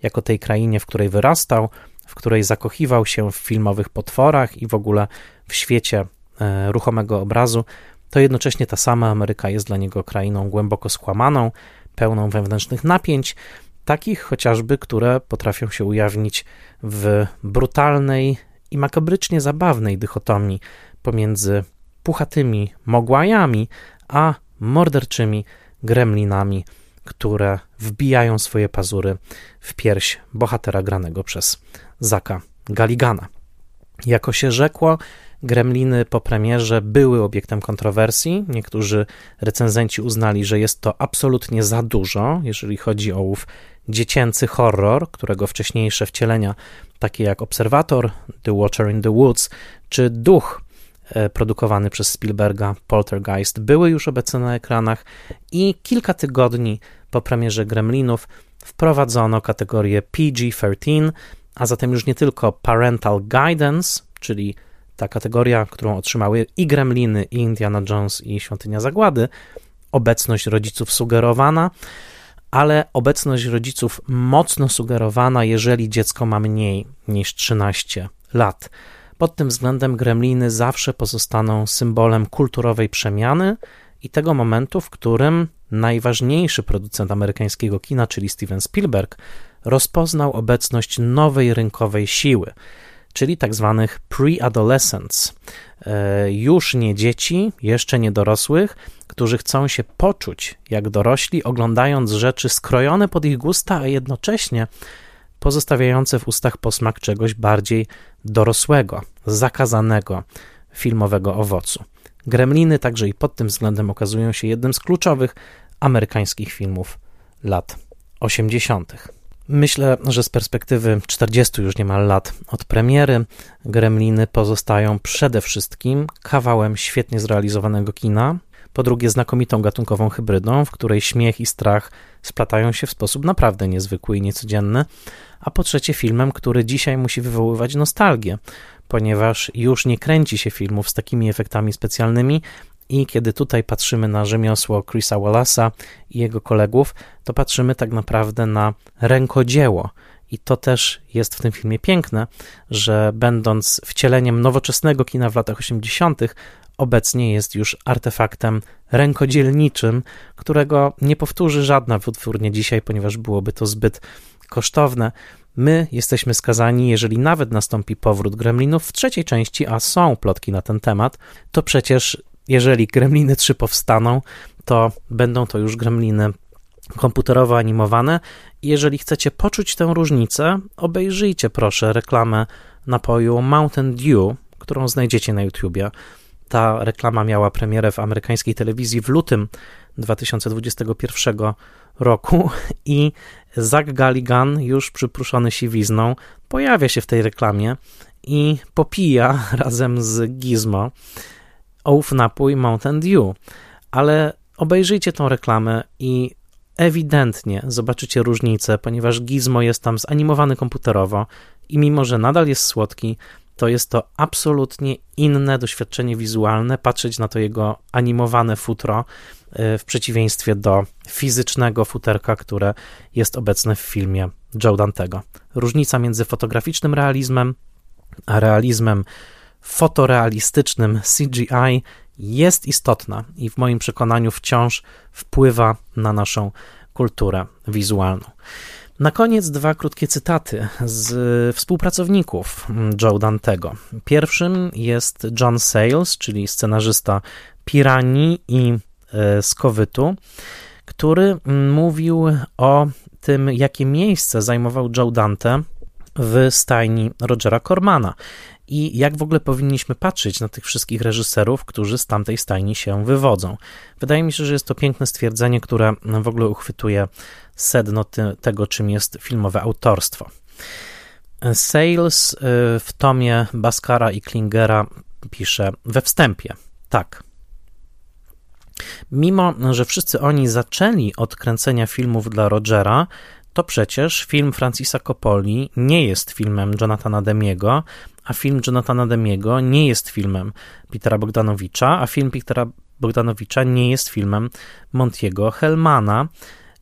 jako tej krainie, w której wyrastał, w której zakochiwał się w filmowych potworach i w ogóle w świecie ruchomego obrazu, to jednocześnie ta sama Ameryka jest dla niego krainą głęboko skłamaną, pełną wewnętrznych napięć, takich chociażby, które potrafią się ujawnić w brutalnej i makabrycznie zabawnej dychotomii pomiędzy puchatymi mogłajami, a morderczymi gremlinami, które wbijają swoje pazury w pierś bohatera granego przez Zaka Galigana. Jako się rzekło, Gremliny po premierze były obiektem kontrowersji. Niektórzy recenzenci uznali, że jest to absolutnie za dużo, jeżeli chodzi o ów dziecięcy horror, którego wcześniejsze wcielenia, takie jak Obserwator, The Watcher in the Woods czy Duch, e, produkowany przez Spielberga, Poltergeist, były już obecne na ekranach i kilka tygodni po premierze Gremlinów wprowadzono kategorię PG-13, a zatem już nie tylko Parental Guidance, czyli ta kategoria, którą otrzymały i Gremliny, i Indiana Jones, i Świątynia Zagłady, obecność rodziców sugerowana, ale obecność rodziców mocno sugerowana, jeżeli dziecko ma mniej niż 13 lat. Pod tym względem gremliny zawsze pozostaną symbolem kulturowej przemiany i tego momentu, w którym najważniejszy producent amerykańskiego kina, czyli Steven Spielberg, rozpoznał obecność nowej rynkowej siły czyli tak zwanych pre-adolescents, e, już nie dzieci, jeszcze nie dorosłych, którzy chcą się poczuć jak dorośli, oglądając rzeczy skrojone pod ich gusta, a jednocześnie pozostawiające w ustach posmak czegoś bardziej dorosłego, zakazanego filmowego owocu. Gremliny także i pod tym względem okazują się jednym z kluczowych amerykańskich filmów lat 80. Myślę, że z perspektywy 40 już niemal lat od premiery, Gremliny pozostają przede wszystkim kawałem świetnie zrealizowanego kina, po drugie znakomitą gatunkową hybrydą, w której śmiech i strach splatają się w sposób naprawdę niezwykły i niecodzienny, a po trzecie filmem, który dzisiaj musi wywoływać nostalgię, ponieważ już nie kręci się filmów z takimi efektami specjalnymi, i kiedy tutaj patrzymy na rzemiosło Chrisa Wallace'a i jego kolegów, to patrzymy tak naprawdę na rękodzieło. I to też jest w tym filmie piękne, że będąc wcieleniem nowoczesnego kina w latach 80., obecnie jest już artefaktem rękodzielniczym, którego nie powtórzy żadna wytwórnia dzisiaj, ponieważ byłoby to zbyt kosztowne. My jesteśmy skazani, jeżeli nawet nastąpi powrót gremlinów w trzeciej części, a są plotki na ten temat, to przecież jeżeli Gremliny 3 powstaną, to będą to już Gremliny komputerowo animowane. Jeżeli chcecie poczuć tę różnicę, obejrzyjcie proszę reklamę napoju Mountain Dew, którą znajdziecie na YouTubie. Ta reklama miała premierę w amerykańskiej telewizji w lutym 2021 roku i Zach Galligan, już przypruszony siwizną, pojawia się w tej reklamie i popija razem z Gizmo ołów napój Mountain Dew, ale obejrzyjcie tą reklamę i ewidentnie zobaczycie różnicę, ponieważ Gizmo jest tam zanimowany komputerowo i mimo, że nadal jest słodki, to jest to absolutnie inne doświadczenie wizualne, patrzeć na to jego animowane futro e, w przeciwieństwie do fizycznego futerka, które jest obecne w filmie Joe Dantego. Różnica między fotograficznym realizmem a realizmem fotorealistycznym CGI jest istotna i w moim przekonaniu wciąż wpływa na naszą kulturę wizualną. Na koniec dwa krótkie cytaty z współpracowników Joe Dantego. Pierwszym jest John Sayles, czyli scenarzysta Pirani i e, Skowytu, który mówił o tym, jakie miejsce zajmował Joe Dante w stajni Rogera Cormana i jak w ogóle powinniśmy patrzeć na tych wszystkich reżyserów, którzy z tamtej stajni się wywodzą. Wydaje mi się, że jest to piękne stwierdzenie, które w ogóle uchwytuje sedno tego, czym jest filmowe autorstwo. Sales y, w tomie Baskara i Klingera pisze we wstępie tak. Mimo, że wszyscy oni zaczęli od kręcenia filmów dla Rogera, to przecież film Francisa Coppoli nie jest filmem Jonathana Demiego, a film Jonathana Demiego nie jest filmem Petera Bogdanowicza, a film Petera Bogdanowicza nie jest filmem Montiego Hellmana,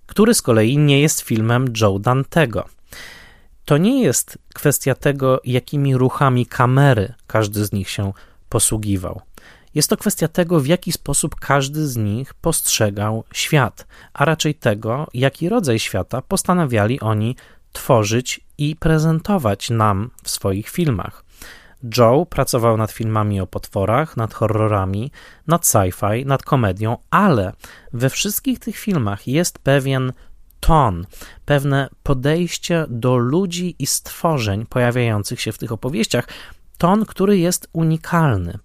który z kolei nie jest filmem Joe Dantego. To nie jest kwestia tego, jakimi ruchami kamery każdy z nich się posługiwał. Jest to kwestia tego, w jaki sposób każdy z nich postrzegał świat, a raczej tego, jaki rodzaj świata postanawiali oni tworzyć i prezentować nam w swoich filmach. Joe pracował nad filmami o potworach, nad horrorami, nad sci-fi, nad komedią, ale we wszystkich tych filmach jest pewien ton, pewne podejście do ludzi i stworzeń pojawiających się w tych opowieściach, ton, który jest unikalny.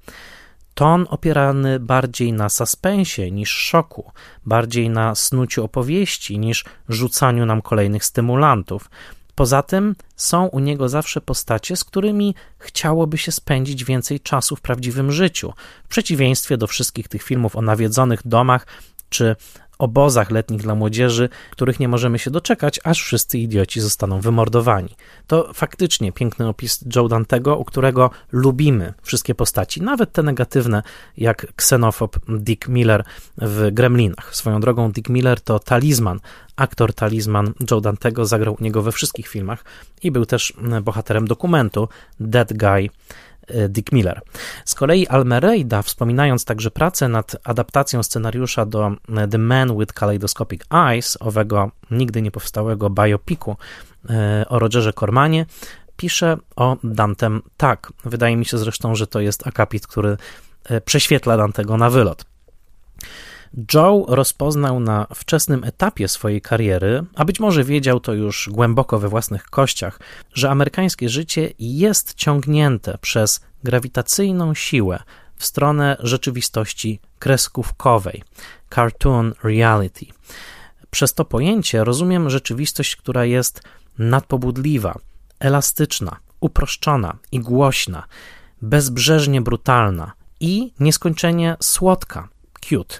Ton opierany bardziej na suspensie niż szoku, bardziej na snuciu opowieści niż rzucaniu nam kolejnych stymulantów. Poza tym są u niego zawsze postacie, z którymi chciałoby się spędzić więcej czasu w prawdziwym życiu, w przeciwieństwie do wszystkich tych filmów o nawiedzonych domach czy obozach letnich dla młodzieży, których nie możemy się doczekać, aż wszyscy idioci zostaną wymordowani. To faktycznie piękny opis Joe Dantego, u którego lubimy wszystkie postaci, nawet te negatywne, jak ksenofob Dick Miller w Gremlinach. Swoją drogą Dick Miller to talizman, aktor talizman Joe Dantego, zagrał u niego we wszystkich filmach i był też bohaterem dokumentu Dead Guy Dick Miller. Z kolei Almereida, wspominając także pracę nad adaptacją scenariusza do e, The Man with Kaleidoscopic Eyes, owego nigdy nie powstałego biopiku e, o Rogerze Cormanie, pisze o Dantem tak. Wydaje mi się zresztą, że to jest akapit, który prześwietla Dantego na wylot. Joe rozpoznał na wczesnym etapie swojej kariery, a być może wiedział to już głęboko we własnych kościach, że amerykańskie życie jest ciągnięte przez grawitacyjną siłę w stronę rzeczywistości kreskówkowej, cartoon reality. Przez to pojęcie rozumiem rzeczywistość, która jest nadpobudliwa, elastyczna, uproszczona i głośna, bezbrzeżnie brutalna i nieskończenie słodka, cute.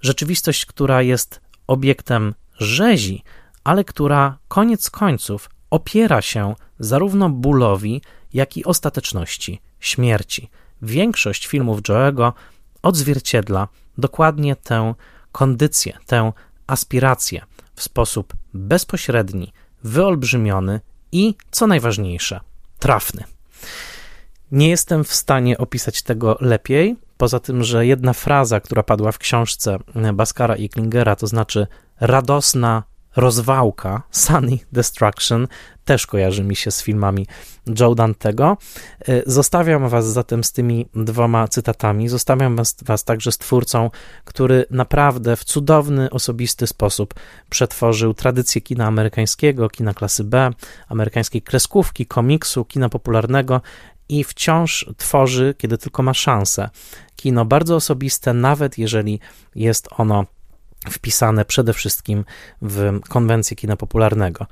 Rzeczywistość, która jest obiektem rzezi, ale która koniec końców opiera się zarówno bólowi, jak i ostateczności śmierci. Większość filmów Joe'ego odzwierciedla dokładnie tę kondycję, tę aspirację w sposób bezpośredni, wyolbrzymiony i, co najważniejsze, trafny. Nie jestem w stanie opisać tego lepiej, Poza tym, że jedna fraza, która padła w książce Baskara i Klingera, to znaczy radosna rozwałka, Sunny Destruction, też kojarzy mi się z filmami Joe Dantego. Y, zostawiam was zatem z tymi dwoma cytatami. Zostawiam was, was także z twórcą, który naprawdę w cudowny, osobisty sposób przetworzył tradycję kina amerykańskiego, kina klasy B, amerykańskiej kreskówki, komiksu, kina popularnego i wciąż tworzy, kiedy tylko ma szansę, kino bardzo osobiste, nawet jeżeli jest ono wpisane przede wszystkim w konwencję kina popularnego.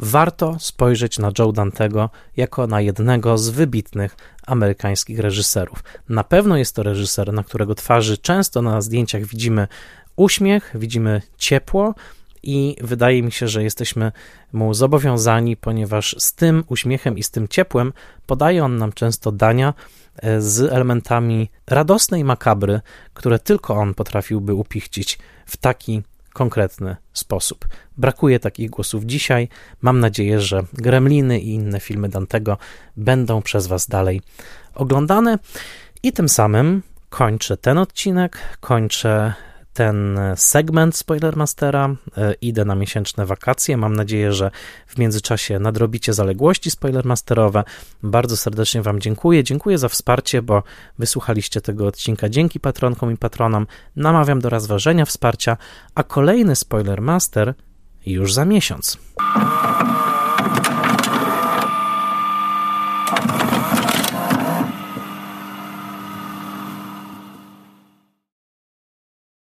Warto spojrzeć na Joe Dantego jako na jednego z wybitnych amerykańskich reżyserów. Na pewno jest to reżyser, na którego twarzy często na zdjęciach widzimy uśmiech, widzimy ciepło, i wydaje mi się, że jesteśmy mu zobowiązani, ponieważ z tym uśmiechem i z tym ciepłem podaje on nam często dania e, z elementami radosnej makabry, które tylko on potrafiłby upichcić w taki konkretny sposób. Brakuje takich głosów dzisiaj. Mam nadzieję, że Gremliny i inne filmy Dantego będą przez Was dalej oglądane. I tym samym kończę ten odcinek, kończę ten segment Spoilermastera. E, idę na miesięczne wakacje. Mam nadzieję, że w międzyczasie nadrobicie zaległości Spoilermasterowe. Bardzo serdecznie Wam dziękuję. Dziękuję za wsparcie, bo wysłuchaliście tego odcinka dzięki patronkom i patronom. Namawiam do rozważenia wsparcia, a kolejny Spoilermaster już za miesiąc.